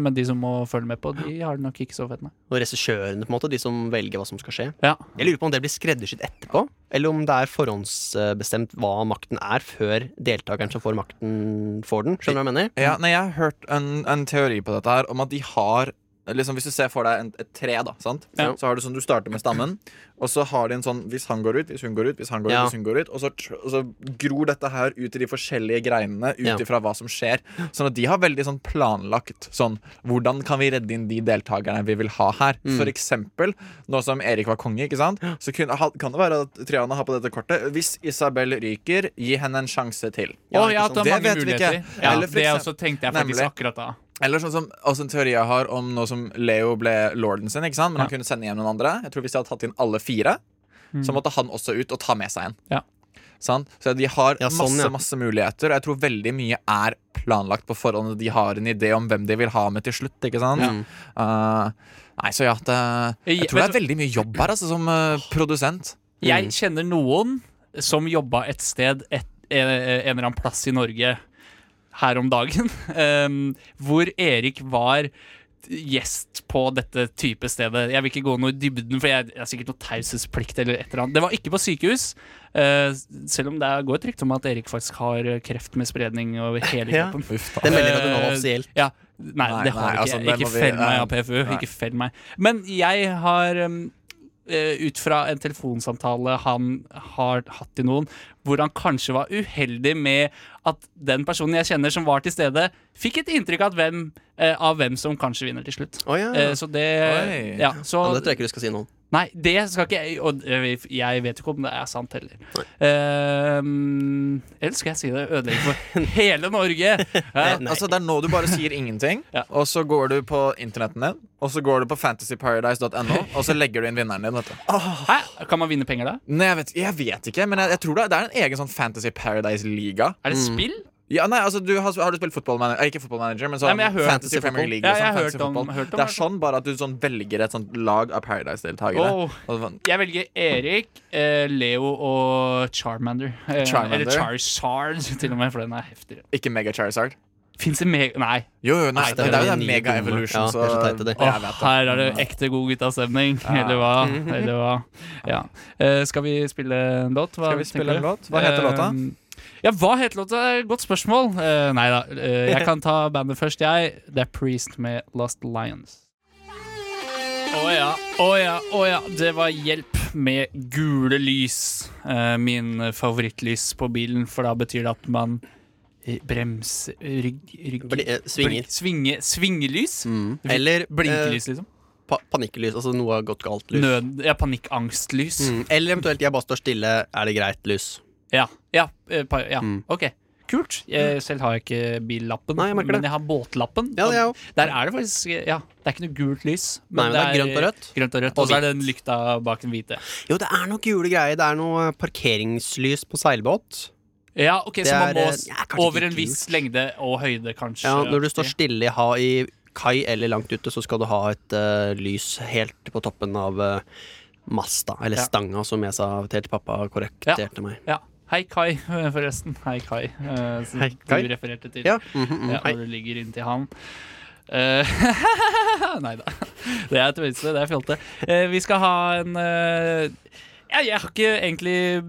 men de som må følge med på, de har det nok ikke så fett med. Og regissørene, på en måte, de som velger hva som skal skje. Ja. Jeg lurer på om det blir skreddersydd etterpå, eller om det er forhåndsbestemt hva makten er, før deltakeren som får makten, får den. Skjønner du hva jeg mener? Ja, nei, Jeg har hørt en, en teori på dette her om at de har Liksom Hvis du ser for deg en, et tre, da sant? Ja. så har du sånn du starter med stammen. Og så har de en sånn hvis han går ut, hvis hun går ut, hvis han går Ja. ut, hvis hun går ut. Og så, og så gror dette her ut i de forskjellige greinene ut Ja. ifra hva som skjer. Sånn at de har veldig sånn planlagt sånn Hvordan kan vi redde inn de deltakerne vi vil ha her? Mm. For eksempel, nå som Erik var konge, ikke sant? Så ha- kan det være at Triana har på dette kortet Hvis Isabel ryker, gi henne en sjanse til. Å oh, ja, det Det vet vi ikke. Ja, Eller for det også tenkte jeg faktisk Nemlig. akkurat da. Eller sånn som også en teori jeg har om nå som Leo ble lorden sin, ikke sant? men han Ja. kunne sende hjem noen andre. Jeg tror Hvis de hadde tatt inn alle fire, så Mm. måtte han også ut og ta med seg en. Ja. Sånn? Så de har Ja, sånn, masse ja. masse muligheter, og jeg tror veldig mye er planlagt på forhånd. De har en idé om hvem de vil ha med til slutt. Ikke sant? Mm. Uh, nei, så ja, det, Jeg- jeg tror det er veldig mye jobb her, altså, som uh, produsent. Jeg kjenner noen som jobba et sted et, en, en eller annen plass i Norge her om dagen, *laughs* hvor Erik var gjest på dette type stedet. Jeg vil ikke gå noe i dybden, for jeg, jeg har sikkert noe taushetsplikt eller et eller annet. Det var ikke på sykehus, uh, selv om det går et rykte om at Erik faktisk har kreft med spredning over hele *laughs* Ja. kroppen. Uff. Det melder at du nå offisielt. offisielt. Ja, nei, Nei, det har nei, ikke. altså, ikke. fell meg av PFU. Nei. Ikke fell meg. Men jeg har um, ut fra en telefonsamtale han har hatt til noen, hvor han kanskje var uheldig med at den personen jeg kjenner som var til stede, fikk et inntrykk av hvem, eh, av hvem som kanskje vinner til slutt. Oh, ja. Eh, så det Oi. Ja, så ja, det tror jeg ikke du skal si noe om. Nei, det skal ikke jeg Og eh, jeg vet ikke om det er sant heller. Ehm, eller skal jeg si det Ødelegge for *laughs* hele Norge? Ja. Nei. Altså, det er nå du bare sier ingenting, Ja. og så går du på internetten din, og så går du på fantasyparadise.no, og så legger du inn vinneren din. Vet du. Hæ? Kan man vinne penger da? Nei, jeg vet, jeg vet ikke, men jeg, jeg tror det, det er en egen sånn Fantasy Paradise-liga. Er det Mm. Ja, nei, altså, du har, har du spilt fotballmanager? Eh, ikke fotballmanager, men sånn Nei, men Fantasy Premier. League. Ja, sånn, om- om det er sånn bare at du sånn velger et sånt lag av Paradise-deltakere. Oh, sånn- Jeg velger Erik, eh, Leo og Charmander. Eh, Charmander? Eller Charizard, *laughs* til og med, for den er heftigere. Ikke Mega Charizard. Fins det meg... Nei. Jo, jo, nei, det, det er jo den Mega. Evolution, Ja, så det er så oh, her er det ekte god guttastemning. Ja. Eller hva? *laughs* Eller hva? Ja. Eh, skal vi spille en låt? Hva Skal vi spille en låt? Hva heter låta? Eh, Ja, hva heter låta? Godt spørsmål. Uh, nei da. uh, jeg kan ta bandet først, jeg. Det er Priest med Lost Lions. Å ja, å ja, å ja. Det var hjelp med gule lys. Uh, min favorittlys på bilen, for da betyr det at man brems... Rygg... rygg Bli- eh, svinger. blink- Svinge, svingelys? Mm. Eller eh, Blinkelys, liksom? pa panikkelys. Altså noe har gått galt. Lys. Ja, panikkangstlys. Mm. Eller eventuelt jeg bare står stille, er det greit lys? Ja. Ja, eh, ja. Mm. ok. Kult. Jeg, selv har jeg ikke billappen, Nei, jeg men jeg har båtlappen. Ja, det er jo. Der er det faktisk Ja, det er ikke noe gult lys. Nei, men det er grønt og rødt. Grønt og rødt Og så er det den lykta bak den hvite. Jo, det er noe gule greier. Det er noe parkeringslys på seilbåt. Ja, ok, Det Så man må eh, ja, over en en viss lengde og høyde, kanskje. Ja, når du står stille ha, i kai eller langt ute, så skal du ha et uh, lys helt på toppen av uh, masta, eller Ja. stanga, som jeg sa til pappa korrekterte meg. Ja. Hei, Kai, *laughs* forresten. Hei, Kai. uh, som Hei, Kai. Du refererte til. Ja, Mm -hmm, Ja, når du ligger inntil han. Uh, *laughs* nei da. Det er tøyse, det er fjolte. Uh, vi skal ha en uh, Ja, jeg har ikke egentlig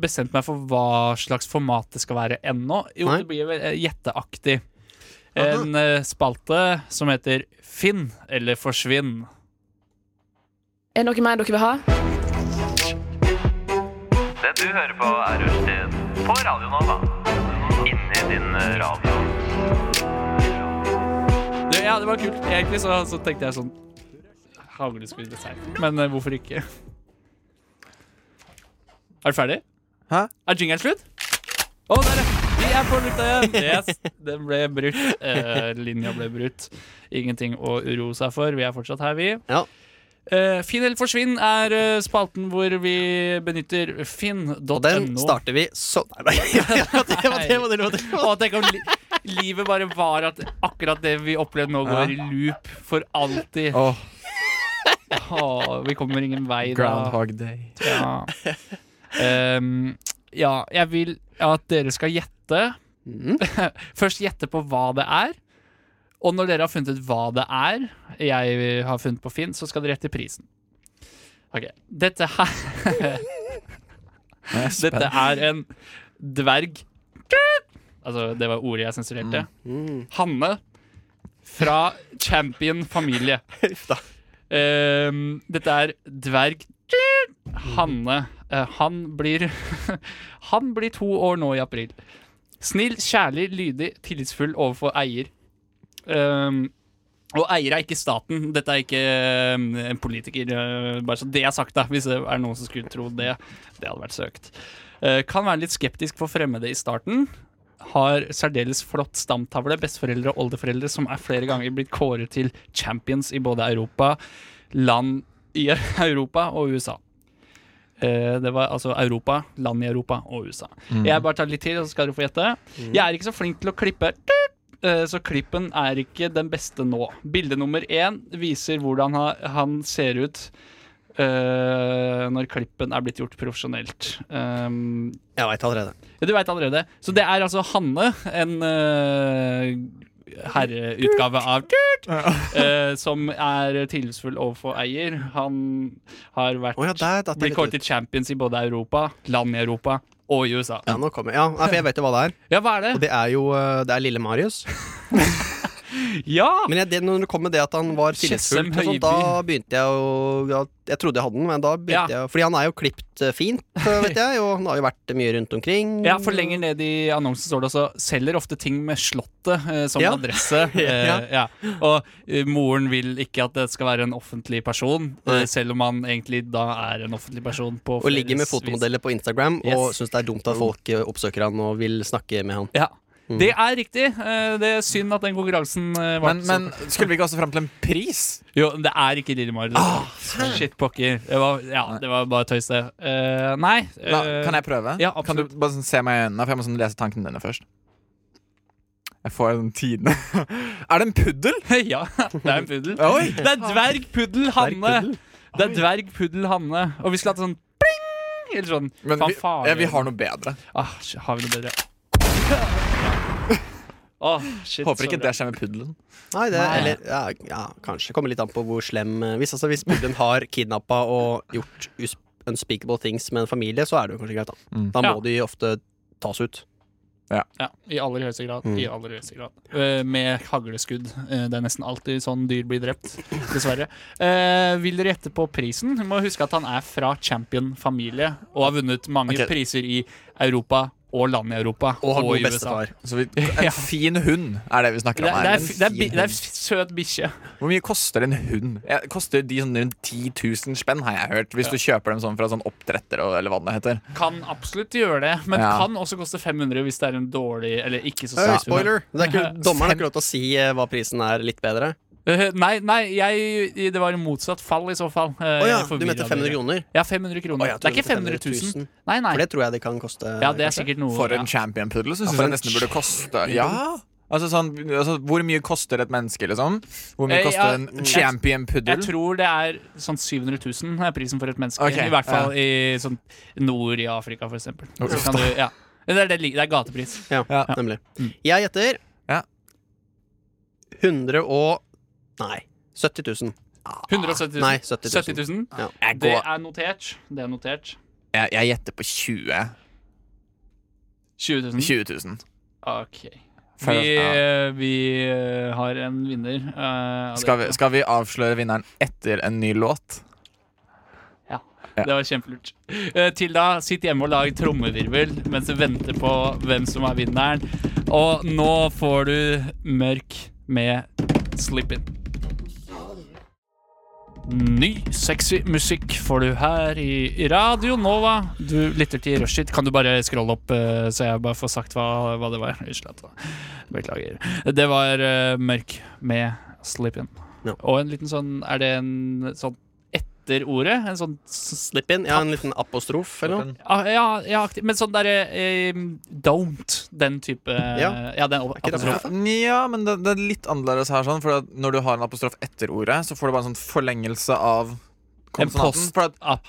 bestemt meg for hva slags format det skal være ennå. Jo, Nei. det blir vel gjetteaktig. En spalte som heter Finn eller forsvinn. Er det noe mer dere vil ha? Det du hører på er Rushtid på Radio Nova. Inni din radio. Det, ja, det var kult. Egentlig så, så tenkte jeg sånn Hagleskudd dessert. Men eh, hvorfor ikke? Er du ferdig? Hæ? Er jingeren slutt? Å, der, ja. Vi er på lufta igjen. Yes, den ble brutt. Eh, linja ble brutt. Ingenting å uroe seg for. Vi er fortsatt her, vi. Ja. Eh, Finn eller forsvinn er uh, spalten hvor vi benytter finn.no. Og den starter vi sånn Nei, nei, *laughs* Og det, var det, var det, var det. Å, tenk om li livet bare var at akkurat det vi opplevde nå, går i loop for alltid. Åh, Oh, vi kommer ingen vei da. Groundhog Day. Ja. Um, ja, jeg vil at dere skal gjette. Mm. *laughs* Først gjette på hva det er. Og når dere har funnet ut hva det er, jeg har funnet på Finn, så skal dere gjette prisen. Ok, Dette her er. Dette er en dverg Altså, det var ordet jeg sensurerte. Mm. Hanne fra Champion familie. Ehm, dette er dverg Hanne. Uh, han blir *laughs* Han blir to år nå i april. Snill, kjærlig, lydig, tillitsfull overfor eier. Ehm, og eier er ikke staten. Dette er ikke ehm, en politiker. eh, bare så det er sagt, da. Hvis det er noen som skulle tro det. Det hadde vært søkt. Eh, kan være litt skeptisk for fremmede i starten. Har særdeles flott stamtavle, besteforeldre og oldeforeldre som er flere ganger blitt kåret til champions i både Europa, land i *laughs* Europa og USA. Eh, det var altså Europa, land i Europa og USA. Jeg bare tar litt til, så skal dere få gjette. Jeg er ikke så flink til å klippe, eh, så klippen er ikke den beste nå. Bilde nummer én viser hvordan han ser ut Uh, når klippen er blitt gjort profesjonelt. Um, Jeg veit allerede. ja, du veit allerede. Så det er altså Hanne, en uh, herreutgave av eh, som er tillitsfull overfor eier. Han har vært oh, ja, blitt litt kåret til champions i både Europa, land i Europa og i USA. Ja, nå kommer Ja, for jeg vet jo hva det er. Ja, hva er Og det? det er jo eh, Det er lille Marius. *laughs* Ja! Men jeg, det, når det kom med det at han var Tjessem da begynte jeg å ja, Jeg trodde jeg hadde den, men da begynte Ja. jeg Fordi han er jo klipt eh, fint, *laughs* eh, vet jeg, og han har jo vært mye rundt omkring. Ja, for lenger ned i annonsen står det også Selger ofte ting med Slottet eh, som Ja. adresse. *laughs* Eh, Ja. Og eh, moren vil ikke at det skal være en offentlig person, eh, selv om han egentlig da er en offentlig person. På Og ligger med fotomodeller på Instagram og Yes. syns det er dumt at folk eh, oppsøker han og vil snakke med han. Ja. Mm. Det er riktig. Eh, Det er synd at den konkurransen eh, var Men, men *laughs* skulle vi ikke også fram til en pris? Jo, det er ikke Lillemar. Ah, Shit pokker. Det var, ja, det var bare tøys, det. Uh, nei. La, kan jeg prøve? ja, kan du bare sånn se meg i øynene? For jeg må sånn lese tankene dine først. Jeg får en tidene *laughs* Er det en puddel? *laughs* ja, det er en puddel. Oi! Det er dvergpuddel Hanne. Det er dvergpuddel Hanne. Og vi skulle hatt sånn pling! Eller sånn Men vi, ja, vi har noe bedre. ah, Har vi noe bedre? Åh, shit, Håper ikke det skjer med puddelen. Nei, det, Nei. eller ja, ja, kanskje. Kommer litt an på hvor slem eh, Hvis, altså, hvis puddelen har kidnappa og gjort unspeakable things med en familie, så er det jo kanskje greit, da. Mm. Da må Ja. de ofte tas ut. Ja, I aller høyeste grad. Mm. I aller høyeste grad. Uh, med hagleskudd. Uh, det er nesten alltid sånn dyr blir drept, *laughs* dessverre. Uh, vil dere gjette på prisen? Du må huske at han er fra champion-familie og har vunnet mange okay. priser i Europa og land i Europa. Og har god bestefar. Så vi, *laughs* Ja. en fin hund er det vi snakker Det, om det, her. er, det, er, det er søt bikkje. Hvor mye koster en hund? Jeg, koster de sånn rundt 10 000 spenn, har jeg hørt. Hvis du kjøper dem sånn fra sånn oppdretter og, eller hva det heter. Kan absolutt gjøre det, men Ja. kan også koste 500 hvis det er en dårlig eller ikke så søt hund. spoiler! Det er ikke, *laughs* dommeren har ikke lov til å si eh, hva prisen er litt bedre. Eh, nei, nei jeg, det var motsatt fall i så fall. Å Uh, ja, du mente 500 kroner? Ja, 500 kroner. Oh, ja, det er ikke 500 000. 000. Nei, nei. For det tror jeg det kan koste. Ja, det er kanskje. sikkert noe For en champion-puddel så Ja, jeg en nesten det burde koste Ja! Altså sånn, altså, Hvor mye koster et menneske, liksom? Hvor mye Eh, koster ja, en jeg- champion-puddel? Jeg tror det er sånn 700 000 er prisen for et menneske. Okay, I hvert fall i sånn nord i Afrika, for eksempel. Så kan du, ja. det, er, det, det er gatepris. Ja, Ja. nemlig. Mm. Jeg gjetter Ja. 100 og Nei, 70 000. 170 000. Nei, 70 000. 70 000. Ja. Jeg, Det går, er notert. Det er notert. jeg, jeg gjetter på 20 20 000. 20 000. Ok. For- Vi, ja. vi eh, har en vinner. eh, av Skal vi, skal vi avsløre vinneren etter en ny låt? Ja, Ja. det var kjempelurt. Eh, til da, sitt hjemme og lag trommevirvel mens du venter på hvem som er vinneren. Og nå får du Mørk med Slip In. Ny, sexy musikk får du her i Radio Nova. Du lytter til Rushtid. Kan du bare scrolle opp, eh, så jeg bare får sagt hva, hva det var? *laughs* Beklager. Det var uh, Mørk med Sleep In. Ja. Og en liten sånn Er det en sånn etter ordet? En sånn s- Slip in. Ja, en liten apostrof eller noe. Ja, ja. Men sånn derre eh, Don't. Den type Ja. ja den ikke det apostrof. apostrof? Ja, men det, det er litt annerledes her. Sånn, for når du har en apostrof etter ordet, så får du bare en sånn forlengelse av En konsonanten. post For, at,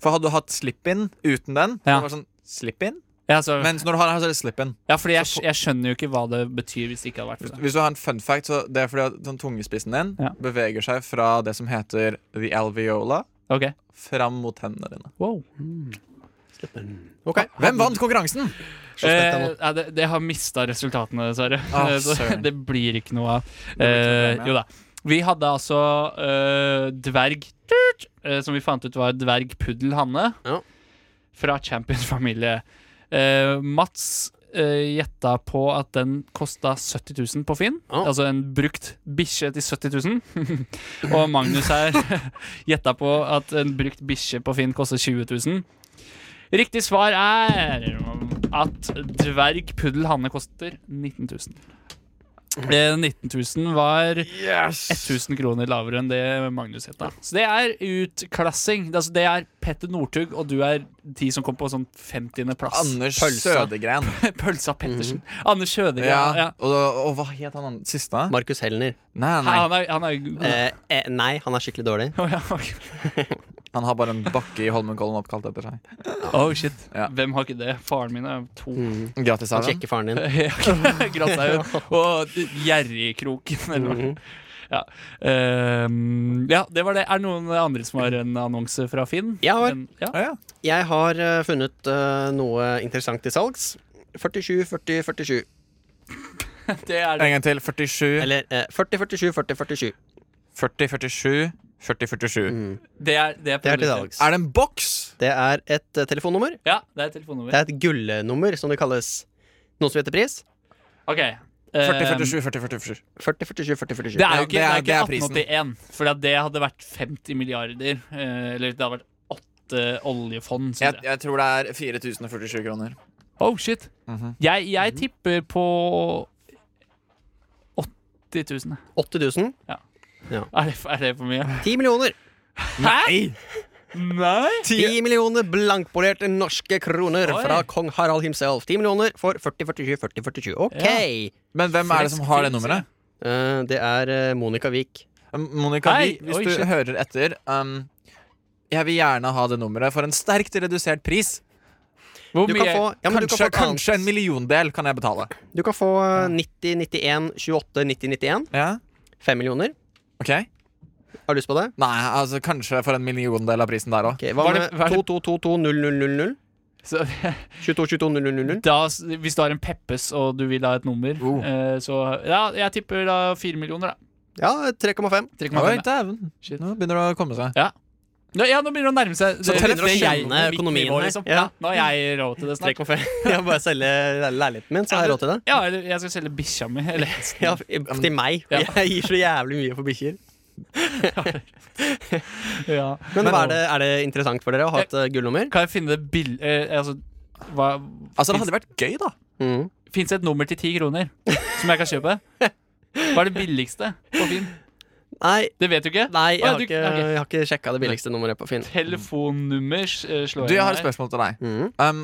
for hadde du hatt slip-in uten den, Ja. så var det sånn slip-in. Ja, så, Mens når du har den her, så er det slip-in. ja, fordi jeg, jeg skjønner jo ikke hva det betyr hvis det ikke hadde vært for det. Hvis du har en fun fact, så det er fordi at sånn tungespissen din Ja. beveger seg fra det som heter the alveola, okay. fram mot hendene dine. Wow. Mm. Ok. Hvem vant konkurransen? Eh, ja, det, det har mista resultatene, dessverre. Ah, *laughs* det blir ikke noe av. Eh, jo da. Vi hadde altså eh, dverg eh, Som vi fant ut var dvergpuddel Hanne. Ja. Fra Champions familie. Eh, Mats uh, gjetta på at den kosta 70 000 på Finn. Ja. Altså en brukt bikkje til 70 000. *laughs* Og Magnus her *laughs* gjetta på at en brukt bikkje på Finn koster 20 000. Riktig svar er at dvergpuddel Hanne koster 19 000. Eh, 19 000 var 1000 kroner lavere enn det Magnus het. Så det er utklassing. Altså, det er Petter Northug, og du er de som kom på sånn 50.-plass. Anders Pølsa. Sødegren. *laughs* Pølsa Pettersen. Anders Sødegren, Ja. Ja. Og, og hva het han siste? Markus Helner. Nei, nei. Han er, han er. Eh, eh, nei, han er skikkelig dårlig. Ja. *laughs* Han har bare en bakke i Holmenkollen oppkalt etter seg. Oh, shit. Ja. Hvem har ikke det? Faren min er to. Mm. Grattis, Han Aron. kjekke faren din. *laughs* Gratthaugen. Og Gjerrigkroken, eller hva. Mhm. Ja. Ehm, ja, det var det. Er det noen andre som har en annonse fra Finn? Jeg har. En, ja. Å, ja. Jeg har eh, funnet eh, noe interessant til salgs. 47, 40, 47. Det er det. En gang til. 47, Eller eh, 40, 47, 40, 47. 40, 47, 40, 47. Mm. Det er, det er, Det er til dags. Er det en boks? Det er et uh, telefonnummer. Ja, det er telefonnummer. Det er et gullnummer, som det kalles. Noen som heter pris? Ok. 40, ehm, 47, 40, 47. 40, 47, 40, 47. Det er jo ikke, det er- det er det er 1881, for det hadde vært 50 milliarder. eh, eller det hadde vært åtte oljefond. Jeg, jeg. tror det er 4047 kroner. Oh, shit. Mhm. Jeg, jeg tipper på 80 000. 80 000. Er det, er det for mye? 10 millioner. Hæ? Nei? 10 millioner blankpolerte norske kroner Oi. fra kong Harald himself. 10 millioner for 40, 47, 40, 47. OK! Ja. Men hvem er det som har det nummeret? Uh, det er eh, Monica Vik. Um, Monica, Wiik, hvis oi, du shit. hører etter um, Jeg vil gjerne ha det nummeret for en sterkt redusert pris. Hvor mye? få, ja, men du kan kanskje, kanskje en milliondel kan jeg betale. Du kan få eh, 90, 91, 28, 90, 91. Ja, 5 millioner. Ok Har du lyst på det? Nei, altså kanskje for en milliondel av prisen der òg. Okay, Hva Var det- med var det- 22220000? Så, *laughs* 22220000? da, hvis du har en Peppes og du vil ha et nummer, Oh. eh, så Ja, jeg tipper da 4 millioner, da. Ja, 3,5. 3,5, Oi, ja. dæven. Shit. Nå begynner det å komme seg. Ja. Ja, ja, nå begynner det å nærme seg Så det- begynner det, å det skjønne økonomien her. Liksom. Ja. Nå har jeg råd til det snart. *laughs* Jeg må bare selge leiligheten min, så har jeg råd til det. Ja, eller jeg skal selge bikkja mi. Eller. *laughs* Ja, til meg. Ja. *laughs* Jeg gir så jævlig mye for bikkjer. Ja. Men hva er, det, er det interessant for dere å ha et eh, gullnummer? Kan jeg finne det bill... Eh, altså, hva Altså, det hadde vært gøy, da. Mm. Fins det et nummer til ti kroner som jeg kan kjøpe? Hva er det billigste på Finn? Nei, Det vet du ikke? nei jeg, Å, har du- ikke, jeg har ikke sjekka det billigste nummeret på Finn. Telefonnummer slår jeg Du, jeg har et spørsmål til deg. Mm. Um,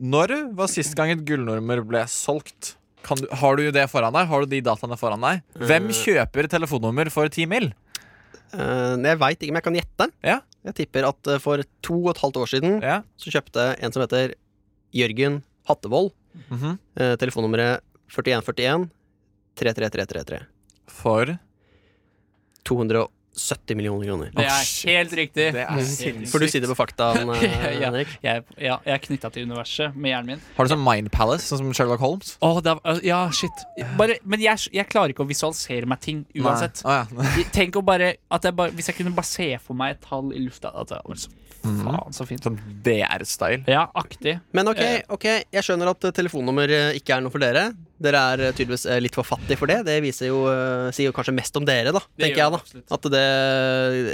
når var sist gang et gullnummer ble solgt? Kan du, har du det foran deg? Har du de dataene foran deg? Hvem Eh. kjøper telefonnummer for 10 mil? Uh, jeg veit ikke, men jeg kan gjette. Ja. Jeg tipper at eh, for to og et halvt år siden Ja. så kjøpte en som heter Jørgen Hattevold mm -hmm. uh, telefonnummeret 4141 33333. For 280 70 millioner kroner. Det er helt riktig. Det er sinnssykt. Får du sitter det på fakta, *laughs* eh, Ja. Henrik? Jeg, ja, jeg er knytta til universet med hjernen min. Har du sånn Mind Palace, sånn som Sherlock Holmes? Åh, det er, ja, shit. Bare, men jeg, jeg klarer ikke å visualisere meg ting uansett. Oh, ja. *laughs* Tenk å bare, at jeg bare Hvis jeg kunne bare se for meg et tall i lufta at det så, Mhm. Faen, så fint. Sånn DR-style. Ja, aktig. Men ok, ok, jeg skjønner at eh, telefonnummer eh, ikke er noe for dere. Dere er eh, tydeligvis litt for fattige for det. Det viser jo, sier jo kanskje mest om dere, da. Det Tenker jeg da absolutt. At det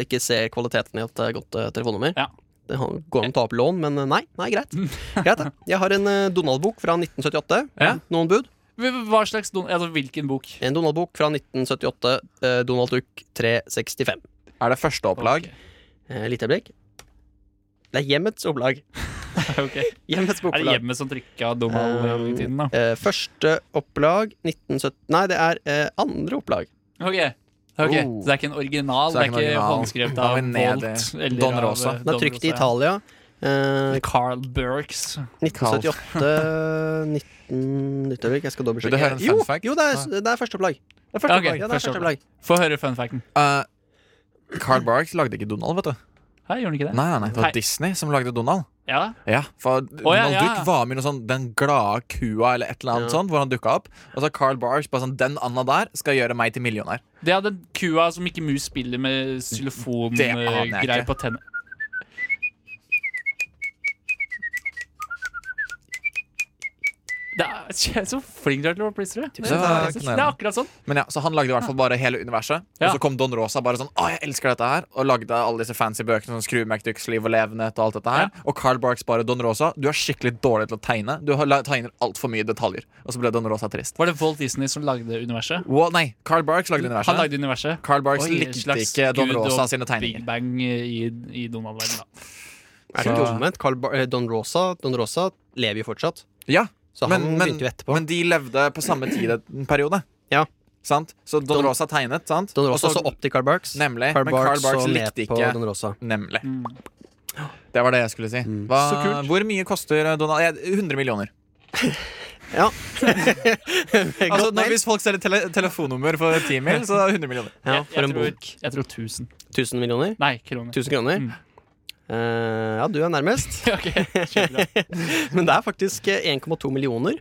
ikke ser kvaliteten i at det er godt telefonnummer. Ja. Det går an å ta opp lån, men nei, nei greit. *laughs* greit ja. Jeg har en Donald-bok fra 1978. Ja. Noen bud? Hva slags don Altså, hvilken bok? En Donald-bok fra 1978. eh, Donald Duck 365. Er det første opplag? Eh, Lite øyeblikk. Det er hjemmets opplag. *laughs* okay. Hjemmets Er det bokforlag. hjemmet som trykka Donald en i tiden, da? Uh, første opplag 1970 Nei, det er uh, andre opplag. Ok, okay. Oh. Så det er ikke en original? Så Det er ikke det er ikke håndskrevet av. Volt? eller Don av, Rosa. eh, Den er trykt i Italia. Uh, Carl Burks. 1978 19 jeg skal Vil du dobbeltsjekke. en fun Jo, fact? jo, det er, det er første opplag. Det er første Ja, ok. Ja, det er første første opplag. Få høre fun facten. Uh, Carl Barks lagde ikke Donald, vet du. Hæ, gjorde han ikke det? Nei, nei, nei, Det Hei. var Disney som lagde Donald. Ja, Ja, for Donald ja, ja. Duck var med i noe sånn Den glade kua eller et eller annet Ja. sånt, hvor han dukka opp. Og så Carl Barge bare sånn Den Anna der skal gjøre meg til millionær. Det er den kua som ikke mus spiller med xylofongreier på tennene. Det *laughs* er så flink du er til å plystre. Det, er- akkurat sånn. Men ja, Så han lagde i hvert fall bare hele universet. Ja. Og så kom Don Rosa bare sånn Å, jeg elsker dette her Og lagde alle disse fancy bøkene som Skru McDucks liv og levenhet og alt dette her. Og Carl Barks bare Don Rosa, du er skikkelig dårlig til å tegne. Du tegner altfor mye detaljer. Og så ble Don Rosa trist. Var det Walt Disney som lagde universet? Wow, nei, Carl Barks lagde universet. Han lagde universet. Carl Barks Oi, likte ikke Don Rosa sine tegninger. Big Bang i, i Donald-verdenen, da. Er det ikke omvendt? Carl Bar eh, Don Rosa Don Rosa lever jo fortsatt. Ja, Så Men- han men- begynte jo etterpå. men de levde på samme tid en periode. Ja. Sant? Så Don, Don- Rosa tegnet, sant? Don Rosa så- så opp til Carl Barks. Nemlig. Carl men Carl Barks likte ikke Don Rosa. Nemlig. Mm. Det var det jeg skulle si. Mm. Hva, Så kult. Hvor mye koster eh, Donald? 100 millioner. *laughs* Ja. *laughs* Altså, når, hvis folk selger tele telefonnummer for 10 mil, så er det 100 millioner. Ja, jeg, jeg, en tror, bok. jeg tror 1000. 1000 millioner? Nei, kroner. 1000 kroner? Mm. Eh, ja, du er nærmest. *laughs* ok. *laughs* Men det er faktisk eh, 1,2 millioner.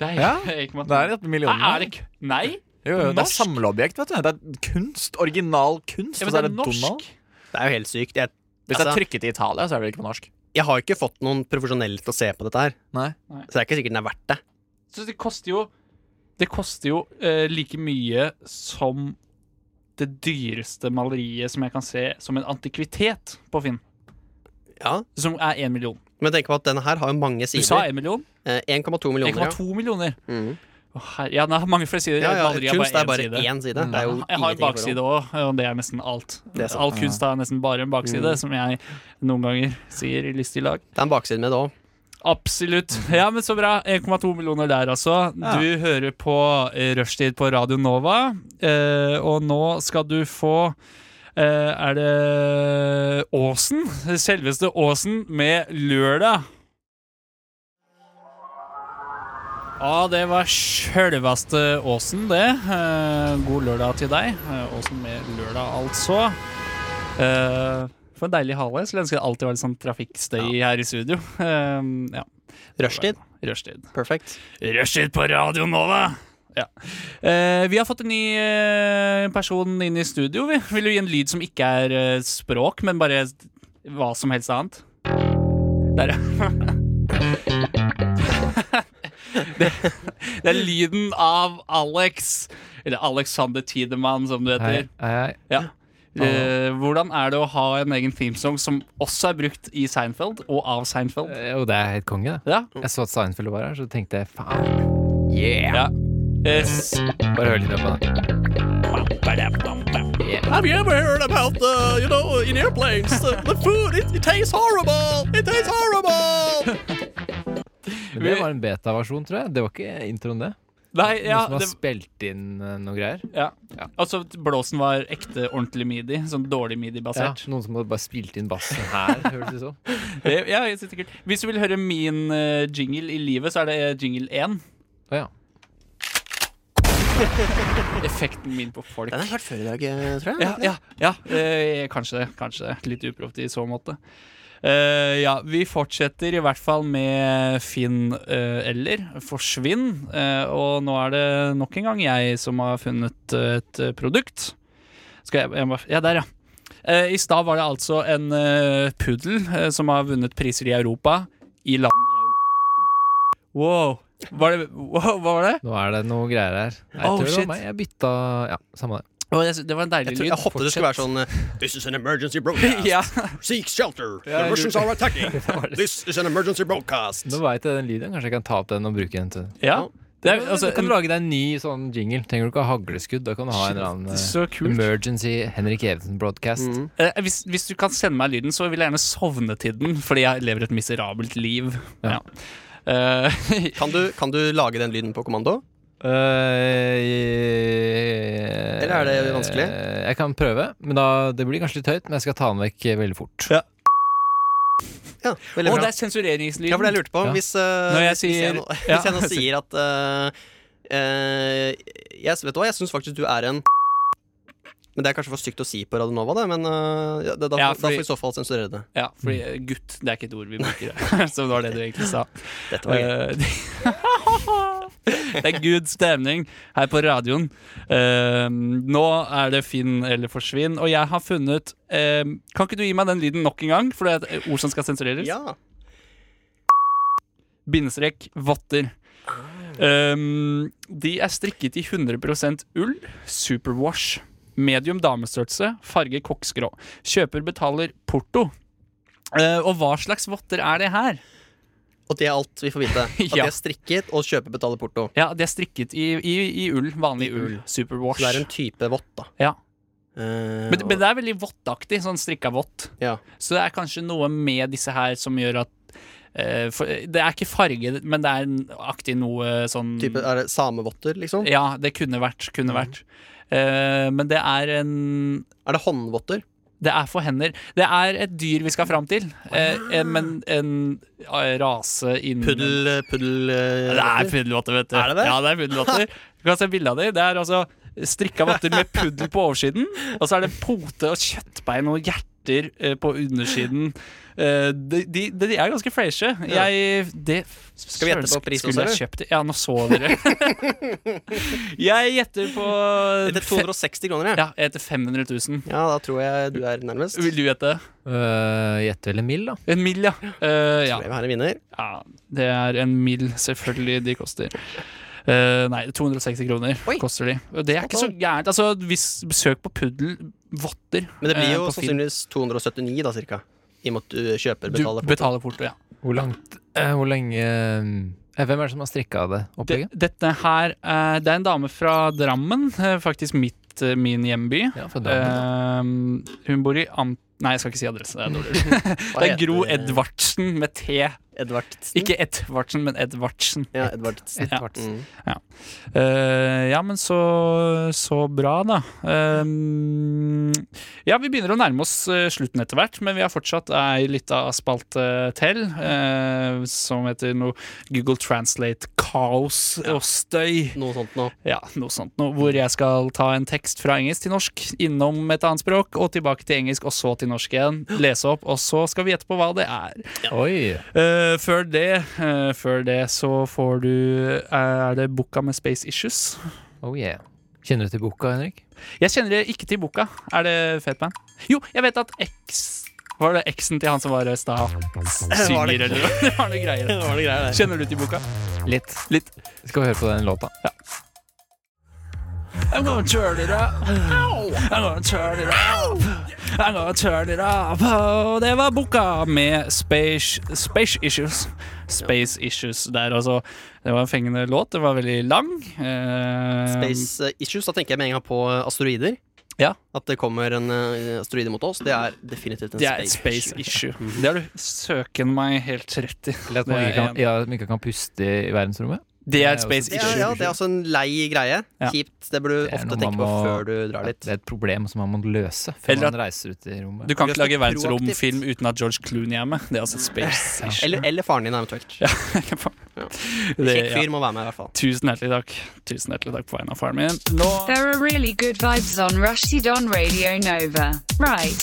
Det er, Ja, Det er et millioner. Er det Nei? Jo, jo, det er samleobjekt, vet du. Det er kunst. Original kunst. Ja, men det er er det norsk. Donald. Det er jo helt sykt. Jeg, Hvis det er Altså- trykket i Italia, så er det vel ikke på norsk. jeg har ikke fått noen profesjonelle til å se på dette her. Nei. Så det er ikke sikkert den er verdt det. Så det koster jo Det koster jo uh, like mye som det dyreste maleriet som jeg kan se som en antikvitet på Finn. Ja, Som er én million. Men tenk på at denne her har jo mange Du sa sider. én million? Eh, 1,2 millioner. 1,2 millioner. Ja. Mm. Oh, ja, den har mange flere sider. Ja, ja, kunst er bare én side. Det er jo jeg har en bakside òg, og det er nesten alt. Er. All kunst har nesten bare en bakside, Mm. som jeg noen ganger sier i lystig lag. Det er en bakside med det òg. Absolutt. Ja, men så bra. 1,2 millioner der, altså. Ja. Du hører på eh, Rushtid på Radio Nova, eh, og nå skal du få eh, Er det Åsen? Selveste Åsen med Lørdag. Ja, det var sjølveste Åsen, det. Eh, god lørdag til deg. Eh, Åsen med lørdag, altså. Eh, for en deilig hale. Skulle ønske det alltid var litt sånn trafikkstøy her i studio. Eh, ja. Rushtid. Rushtid. Perfekt. Rushtid på Radio Nova! Ja. Eh, vi har fått en ny eh, person inn i studio. Vi. Vil jo gi en lyd som ikke er eh, språk, men bare hva som helst annet? Der, ja. *laughs* det, det er lyden av Alex. Eller Alexander Tidemann, som du heter. hei, hei. Ja. Uh, hvordan er det å ha en egen themesong som også er brukt i Seinfeld, og av Seinfeld? Eh, Jo, det er helt konge, det. Ja. Jeg så at Seinfeld var her, så tenkte jeg faen. Yeah! ja. Eh, s- Bare hør litt på det. Have you ever heard about the, you know, in airplanes, the, the food, it, it tastes horrible! It tastes horrible! *laughs* Men det var en beta-versjon, tror jeg. Det var ikke introen, det. Nei, ja, Noen som har det, spilt inn noen noe greier. ja. Ja. Altså, blåsen var ekte, ordentlig midi. Sånn dårlig Ja, midi-basert. noen som hadde bare spilt inn bassen her, *laughs* høres det ut som. *laughs* Ja, jeg synes det er kult. Hvis du vil høre min uh, jingle i livet, så er det eh, jingle 1. Oh, ja. *laughs* Effekten min på folk. Den har jeg hørt før i dag, eh, tror jeg. Ja, ja, ja eh, kanskje det. Kanskje det. Litt uproft i så måte. Eh, ja, vi fortsetter i hvert fall med Finn eh, eller Forsvinn. eh, og nå er det nok en gang jeg som har funnet eh, et produkt. Skal jeg, jeg må, Ja, der, ja. I stad var det altså en puddel som har vunnet priser i Europa. I land. Wow. Var det, hva var det? Nå er det noe greier her. Jeg Oh, tror det var meg. Jeg bytta Ja, samme det. Oh, det, det var en deilig Jeg, tror, lyd. jeg håpet det skulle være sånn eh, This is an emergency *laughs* broadcast. ja. Seek shelter. *laughs* The Russians are attacking. *laughs* This is an emergency broadcast. Nå veit jeg den lyden. Kanskje jeg kan ta opp den og bruke den til ja. Det er, altså, Du kan lage deg en ny sånn jingle. Trenger du ikke ha hagleskudd. Da kan du ha en eller annen eh. Emergency Henrik Evensen broadcast. Mm. Eh, hvis, hvis du kan sende meg lyden, så vil jeg gjerne sovne til den, fordi jeg lever et miserabelt liv. Ja. Ja. Eh, *laughs* Kan, du, kan du lage den lyden på kommando? Eh, Eller er det vanskelig? eh, Jeg kan prøve, men da, det blir kanskje litt høyt. Men jeg skal ta den vekk veldig fort. Ja. Ja, veldig oh, bra. det er sensureringslyden. Ja, for det jeg lurte på. Ja. Hvis, uh, Når jeg sier, *laughs* hvis, jeg nå, Ja. hvis jeg nå sier at uh, eh, jeg, Vet du hva, jeg syns faktisk du er en Men Det er kanskje for stygt å si på Radionova, det, men uh, ja, det, da, Ja, da får vi i så fall sensurere det. Ja, fordi eh, gutt, det er ikke et ord vi bruker. *laughs* som var det du egentlig sa. Dette var. Eh, *laughs* det er good stemning her på radioen. Uh, nå er det Finn eller forsvinn, og jeg har funnet Kan ikke du gi meg den lyden nok en gang? For det er et ord som skal sensureres. Ja. Bindestrek votter. Um, de er strikket i 100% ull. Superwash. Medium damestørrelse. Farge koksgrå. Kjøper betaler porto. Eh, og hva slags votter er det her? Og det er alt vi får vite. *laughs* At Ja. de er strikket, og kjøper betaler porto. Ja, De er strikket i, i, i ull. Vanlig I ull. Superwash. Så det er en type vått, da. Ja. Eh, Men, men det er veldig våttaktig. Sånn strikka vått. Ja. Så det er kanskje noe med disse her som gjør at eh, for, Det er ikke farge, men det er aktig noe sånn type, er det samevotter, liksom? Ja, det kunne vært. Mm. Kunne vært. Eh, men det er en Er det håndvotter? Det er for hender. Det er et dyr vi skal fram til, eh, men en eh, rase innen Puddel... puddel Det er puddelvotter, vet du. Er det det? Ja, det er puddelvotter. Du kan se bilde av dem. Det er altså strikka votter med puddel på oversiden, og så er det pote og kjøttbein og hjerter eh, på undersiden. Eh, de, de, de er ganske freshe. Ja. Jeg det, Skal vi gjette på pris også, kjøpt? Ja, nå så dere. *laughs* jeg gjetter på Etter er 260 kroner, jeg. Ja, jeg heter 500 000. Ja, da tror jeg du er nærmest. Vil du gjette? Uh, Gjett vel en mill, da. En mill, ja. Eh, ja. Tror jeg vi har en vinner. ja. Det er en mill, selvfølgelig. De koster. Uh, nei, 260 kroner Oi. koster de. Det er ikke så gærent. Altså, hvis Søk på puddel votter. Men det blir eh, jo sannsynligvis 279, da, cirka. I og med at du kjøper betaler porto. betaler porto, ja. Hvor langt eh, Hvor lenge eh, Hvem er det som har strikka det Det, opplegget? dette her eh, Det er en dame fra Drammen, eh, faktisk mitt, eh, min hjemby. Ja, Drammen, Eh, hun bor i Ant... Nei, jeg skal ikke si adresse. Det er *laughs* Det er Gro? Edvardsen med T. Edvardsen. Ikke Edvardsen, men Edvardsen. Ja, Edvardsen. Ja. Mm. Eh, ja, men så, så bra, da. Ehm, ja, vi begynner å nærme oss eh, slutten etter hvert, men vi har fortsatt ei lita spalte til uh, som heter noe Google Translate kaos og støy. Noe sånt nå. Ja, noe sånt noe. Hvor jeg skal ta en tekst fra engelsk til norsk, innom et annet språk, og tilbake til engelsk, og så til norsk igjen. Lese opp, og så skal vi gjette på hva det er. Oi! Eh, før det, eh, før det så får du Er det boka med Space Issues? Oh yeah. Kjenner du til boka, Henrik? Jeg kjenner ikke til boka. Er det fet band? Jo, jeg vet at X Var det eksen til han som var sta synger, det- eller noe? *laughs* Det var noe greier. Det var det greier. Kjenner du til boka? Litt. Litt. Skal vi høre på den låta? I'm gonna turn it up. I'm gonna turn it up. I'm gonna turn it up. Og det var boka med Space, space Issues. Space Issues der, altså. Det var en fengende låt. Det var veldig lang. Eh, Space eh, issues, da tenker jeg med en gang på eh, asteroider. Ja. At det kommer en eh, asteroide mot oss. Det er definitivt en Det er space, space issue. Det har du søken meg helt rett i. Eller at man ikke kan, ja, man ikke kan puste i, i verdensrommet? Det er et space issue. ja, det er også en lei greie. Ja. Kjipt. Det burde du Det ofte tenke på må- før du drar dit. Det er et problem som man må løse før Eller man reiser ut i rommet. Du kan ikke lage verdensromfilm uten at George Clooney er med. Det er altså et space *laughs* issue. Eller, eller faren din, eventuelt. Ja. *laughs* Kjekk det, ja. fyr må være med, i hvert fall. Tusen hjertelig takk. Tusen hjertelig takk på vegne av faren min. Nå There are really good vibes on Rushdie Don Radio Nova. Right.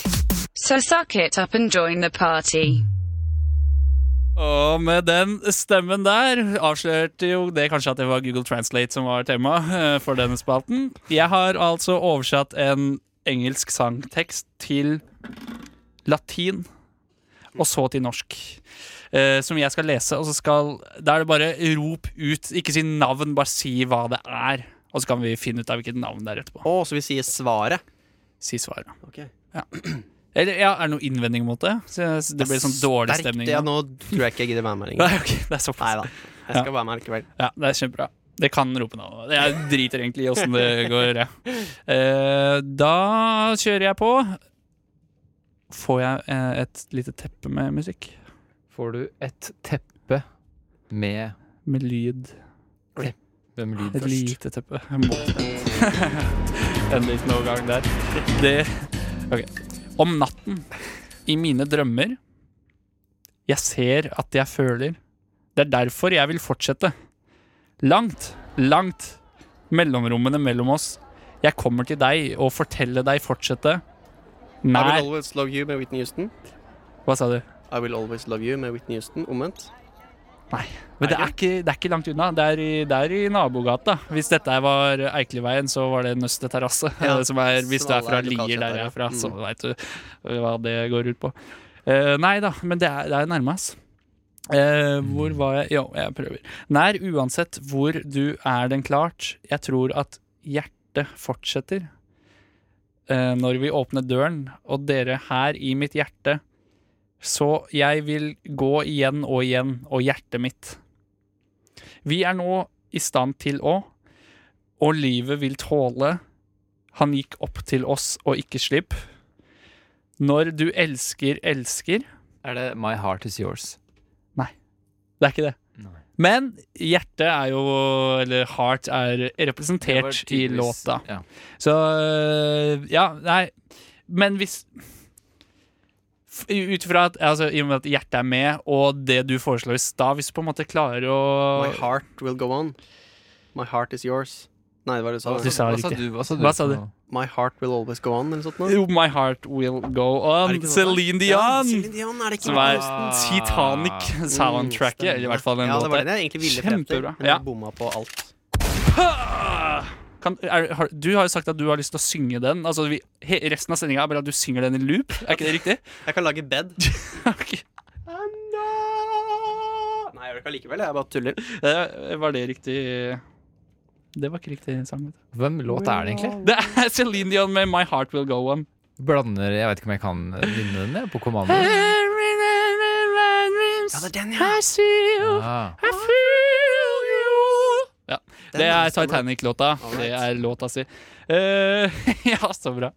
So suck it up and join the party. Og med den stemmen der avslørte jo det kanskje at det var Google Translate som var tema eh, for denne spalten. Jeg har altså oversatt en engelsk sangtekst til latin, og så til norsk. Uh, som jeg skal lese, og så skal Da er det bare rop ut. Ikke si navn, bare si hva det er. Og så kan vi finne ut av hvilket navn det er etterpå. Å, så vi sier svaret. Si svaret. Ok. Eller ja, er det noen innvending mot det? Så det blir sånn dårlig Sterkt, stemning. Ja, nå. tror jeg ikke jeg gidder være med *laughs* Nei, lenger. ok, det er såpass. Nei da. Jeg skal være med likevel. Ja, det er kjempebra. Det kan rope nå. Jeg driter egentlig i åssen det *laughs* går. Ja. Eh, da kjører jeg på. Får jeg eh, et lite teppe med musikk? Får du et teppe med Med lyd. Teppe med lyd Et først? lite teppe. Endelig *laughs* en liten overgang der. Det Ok. Om natten, i mine drømmer Jeg ser at jeg føler. Det er derfor jeg vil fortsette. Langt, langt mellomrommene mellom oss. Jeg kommer til deg og forteller deg fortsette. I will always love you med Whitney Houston. Hva sa du? I will always love you med Whitney Houston. Omvendt. Men det er, ikke, det er ikke langt unna. Det er i, det er i nabogata. Hvis dette var Eikeliveien, så var det Nøstet terrasse. Ja, *laughs* hvis du er fra Lier, der jeg er fra, så ja. veit du hva det går ut på. Uh, nei da, men det er, det er nærme, ass. Uh, hvor var jeg? Jo, jeg prøver. Nær uansett hvor du er den klart. Jeg tror at hjertet fortsetter. uh, når vi åpner døren, og dere her i mitt hjerte så jeg vil gå igjen og igjen, og hjertet mitt. Vi er nå i stand til å, og livet vil tåle. Han gikk opp til oss og ikke slipp. Når du elsker, elsker Er det My Heart Is Yours? Nei, Det er ikke det. Nei. Men hjertet er jo, eller heart, er representert i låta. Ja. Så øh, ja, nei Men hvis Ut ifra at altså, I og med at hjertet er med, og det du foreslår i stad Hvis du på en måte klarer å My heart will go on. My heart is yours. Nei, hva var det du sa? Du sa Hva sa du? Hva sa du? Hva sa du? My heart will always go on, eller sånt noe? Jo, My Heart Will Go On. Det sånn? Celine Ja, Dion! Celine Dion, er det ikke som er Ah. Titanic-soundtracket. Mm, eller i hvert fall den Ja, det var låta. jeg egentlig ville frem til. Kjempebra. Men Ja. jeg bomma på alt. Kan, er, har, du har jo sagt at du har lyst til å synge den. Altså vi, he, Resten av sendinga er bare at du synger den i loop. Er ikke det riktig? *laughs* Jeg kan lage bed. *laughs* okay. Nei, jeg gjør det ikke allikevel. Jeg bare tuller. Eh, Var det riktig Det var ikke riktig sang. vet du. Hvem låt er det egentlig? Det er Celine Dion med My Heart Will Go On. Blander Jeg vet ikke om jeg kan vinne den jeg, på kommando. Ja, det er den, ja. I see you, Ah. Ja, det er. Titanic-låta. Det er låta si. Uh, *laughs* ja, så bra.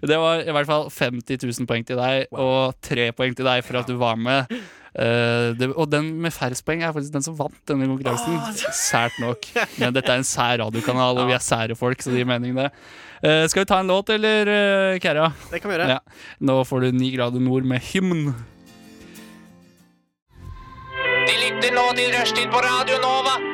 Det var i hvert fall 50 000 poeng til deg, og tre poeng til deg for at du var med. Uh, det, og den med færrest poeng er faktisk den som vant denne konkurransen. Sært nok. Men dette er en sær radiokanal, og vi er sære folk, så det gir mening, det. Uh, skal vi ta en låt, eller, uh, Kæra? Det kan vi gjøre. Ja. Nå får du Ni grader nord med hymn. De lytter nå til Rushtid på Radio Nova.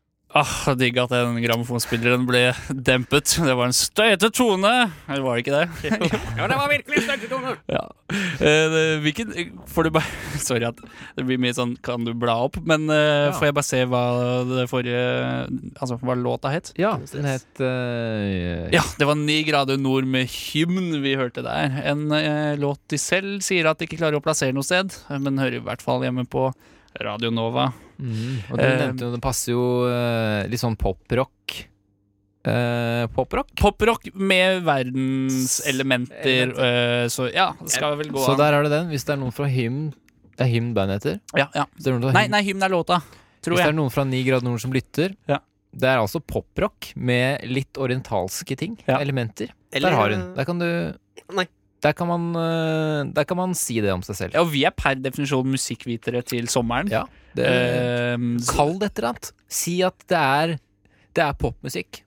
Ah, Digg at den grammofonspilleren ble dempet. Det var en støyete tone. Eller var det ikke det? *laughs* Ja, det var virkelig støyte tone. Ja. Eh, det- hvilken Får du bare *laughs* Sorry at det blir mye sånn Kan du bla opp? Men eh, Ja. får jeg bare se hva det forrige Altså hva låta het? Ja, den het uh, Ja, det var Ni grader nord med hymn vi hørte der. En eh, låt de selv sier at de ikke klarer å plassere noe sted, men hører i hvert fall hjemme på Radio Nova. Mm, og du Eh, nevnte jo, det passer jo eh, litt sånn poprock. Uh, poprock? Poprock med verdenselementer, Uh, så ja, det skal vel gå Så der er det den. Hvis det er noen fra Hymn Det er Hymn bandet heter? Ja, ja. Hvis det er noen fra Nei, Hymn- nei, hymn er låta. tror Hvis det er noen fra 9 grad nord som lytter Ja. Det er altså poprock med litt orientalske ting. Ja. Elementer. Eller- Der har hun. Der kan du Nei. Der kan, man, øh, der kan man si det om seg selv. Ja, og vi er per definisjon musikkvitere til sommeren. Ja, det, Ehm, Kall det et eller annet. Si at det er, det er popmusikk.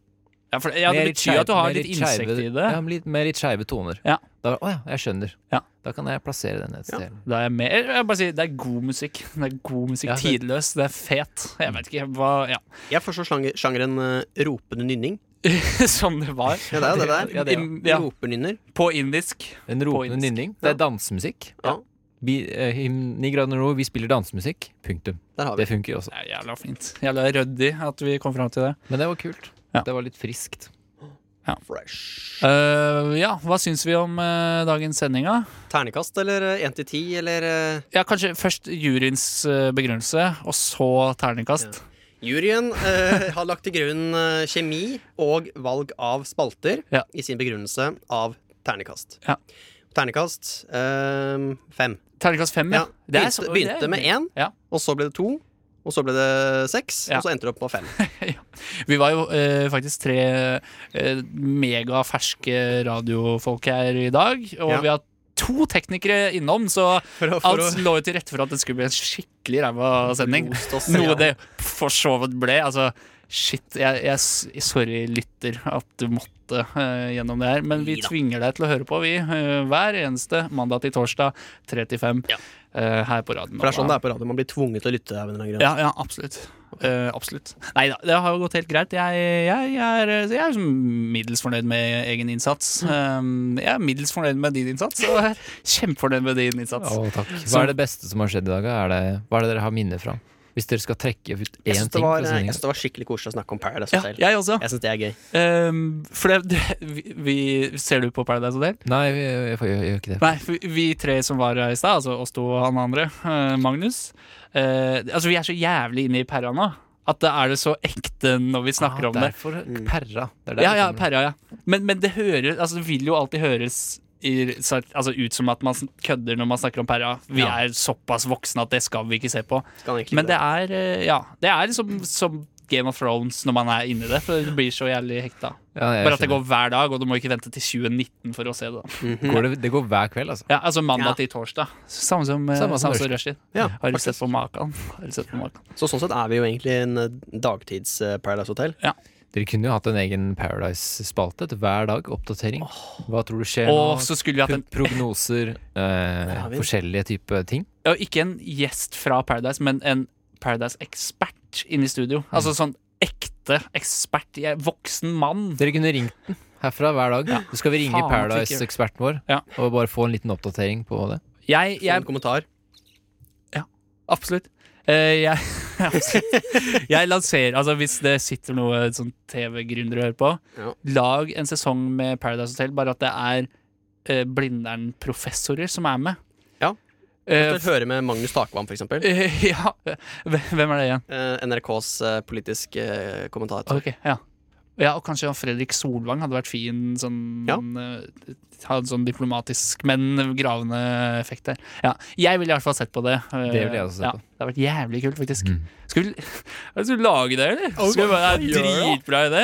ja, for, ja, det betyr skjeve, at du har litt innsikt i det. Ja, med litt, med litt skeive toner. Ja. Da, å ja, jeg skjønner. Ja. Da kan jeg plassere den et sted. Da er jeg med. Jeg bare si, det er god musikk. Det er god musikk. Tidløs. Det er fet. Jeg vet ikke hva Ja. Jeg forstår sjangeren uh, ropende nynning. *laughs* Som det var. Ja, det er jo det der. Ja, det, ja. Ja, Ropernynner. på indisk. En ropende indisk. nynning. Det er dansemusikk. Ja. Vi, eh, i 9 grader nord, vi spiller dansemusikk. Punktum. Der har vi Det funker også. Det er jævla fint. Jævla ryddig at vi kom fram til det. Men det var kult. Ja. Det var litt friskt. Fresh. Uh, ja, hva syns vi om uh, dagens sending, da? Ternekast eller én til ti, eller uh... Ja, kanskje først juryens begrunnelse, og så terningkast. Juryen eh, har lagt til grunn eh, kjemi og valg av spalter Ja. i sin begrunnelse av ternekast. Ja. Ternekast eh, fem. Ternekast fem, ja. Ja. Det Begynte, så- begynte med én, Ja. og så ble det to, og så ble det seks, Ja. og så endte det opp på fem. *laughs* Vi var jo eh, faktisk tre eh, megaferske radiofolk her i dag, og Ja. vi har to teknikere innom, så *laughs* For å, for alt lå jo til rette for at det skulle bli en skikkelig ræva sending. Noe det for så vidt ble. Altså, shit. Jeg, jeg, sorry, lytter, at du måtte uh, gjennom det her. Men vi tvinger deg til å høre på, vi. Uh, hver eneste mandag til torsdag, 3 til 5. Ja. Uh, her på radioen. For det er sånn det er på radio. Man blir tvunget til å lytte. Ja, ja, absolutt. Eh, absolutt. Nei da, det har jo gått helt greit. Jeg, jeg, jeg, er, jeg er middels fornøyd med egen innsats. Um, jeg er middels fornøyd med din innsats, og jeg er kjempefornøyd med din innsats. Oh. Hva er det beste som har skjedd i dag? Er det, hva er det dere har minner fra? Hvis dere skal trekke ut én ting var- jeg syns det var skikkelig koselig å snakke om Paradise Ja, Hotel. jeg også. Jeg syns det er gøy. Um, for det, det vi, vi, Ser du på Paradise Hotel? Nei, jeg, jeg, jeg, jeg gjør ikke det. Nei, vi tre som var her i stad, altså oss to og han andre, uh, Magnus uh, Altså, vi er så jævlig inne i perra nå. At det er det så ekte når vi snakker Ah, om det. derfor Mm. perra. Det er Ja, ja, perra, ja. Men, men det hører Altså, det vil jo alltid høres i, altså, ut som at man kødder når man snakker om perra. Vi Ja. er såpass voksne at det skal vi ikke se på. Men det er eh, Ja, det er liksom som Game of Thrones når man er inni det. For det blir så jævlig hekta. Ja, Bare at det går hver dag, og du må ikke vente til 2019 for å se det. Mm -hmm. går det, det går hver kveld, altså. Ja, Altså mandag Ja. til torsdag. Samme som, eh, Samme som samme som Rushdie. Ja, Har du sett på maken? Maken? Så sånn sett er vi jo egentlig en eh, dagtids eh, Paradise Hotel. Dere kunne jo hatt en egen Paradise-spalte til hver dag. Oppdatering. Hva tror du skjer Åh, nå? så skulle vi hatt en Prognoser, *laughs* eh, har vi. forskjellige typer ting. ja, Ikke en gjest fra Paradise, men en Paradise-ekspert inne i studio. Altså sånn ekte ekspert. Jeg, voksen mann. Dere kunne ringt den herfra hver dag. Så skal vi ringe faen, Paradise-eksperten vår Ja. og bare få en liten oppdatering på det. Jeg, Få jeg en kommentar. Absolutt. Eh, jeg. *laughs* *laughs* jeg lanserer Altså Hvis det sitter noe sånn TV-gründere og hører på, Ja. lag en sesong med Paradise Hotel, bare at det er uh, Blindern-professorer som er med. Ja. Eh, Eventuelt høre med Magnus Takvam, for eksempel. eh, *laughs* ja. Hvem er det igjen? Uh, NRKs uh, politiske uh, kommentator. Okay, ja. Ja, og kanskje Fredrik Solvang hadde vært fin sånn Ja. eh, Hadde sånn diplomatisk, men gravende effekt der. Ja, jeg ville i hvert fall sett på det. Eh, Det ville jeg også sett ja, på. Det har vært jævlig kult, faktisk. Mm. Skal vi, *laughs* skal vi lage det, eller? Skal vi bare, det er dritbra idé.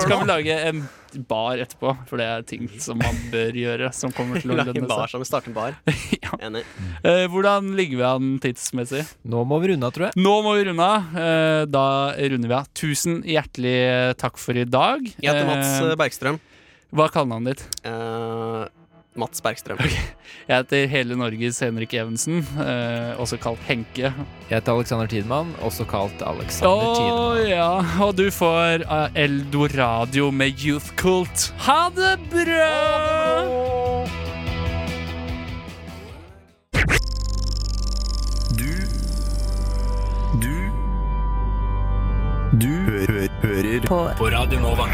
Skal vi lage en bar etterpå? For det er ting som man bør gjøre, som kommer til å lønne seg. Lage en bar som starter en bar. *laughs* Ja. Enig. Eh, hvordan ligger vi an tidsmessig? Nå må vi runde av, tror jeg. Nå må vi runde av. Eh, Da runder vi av. Tusen hjertelig takk for i dag. Jeg heter Mats Eh, eh, Bergstrøm. Hva er kallenavnet ditt? Eh, Mats Bergstrøm. Jeg heter Hele Norges Henrik Evensen, eh, også kalt Henke. Jeg heter Alexander Tidemann, også kalt Alexander Alexander Tidemann. ja, og du får uh, Eldoradio med Youth Cult. Ha det bra! Du Du Du hø hører på. på Radio Nova.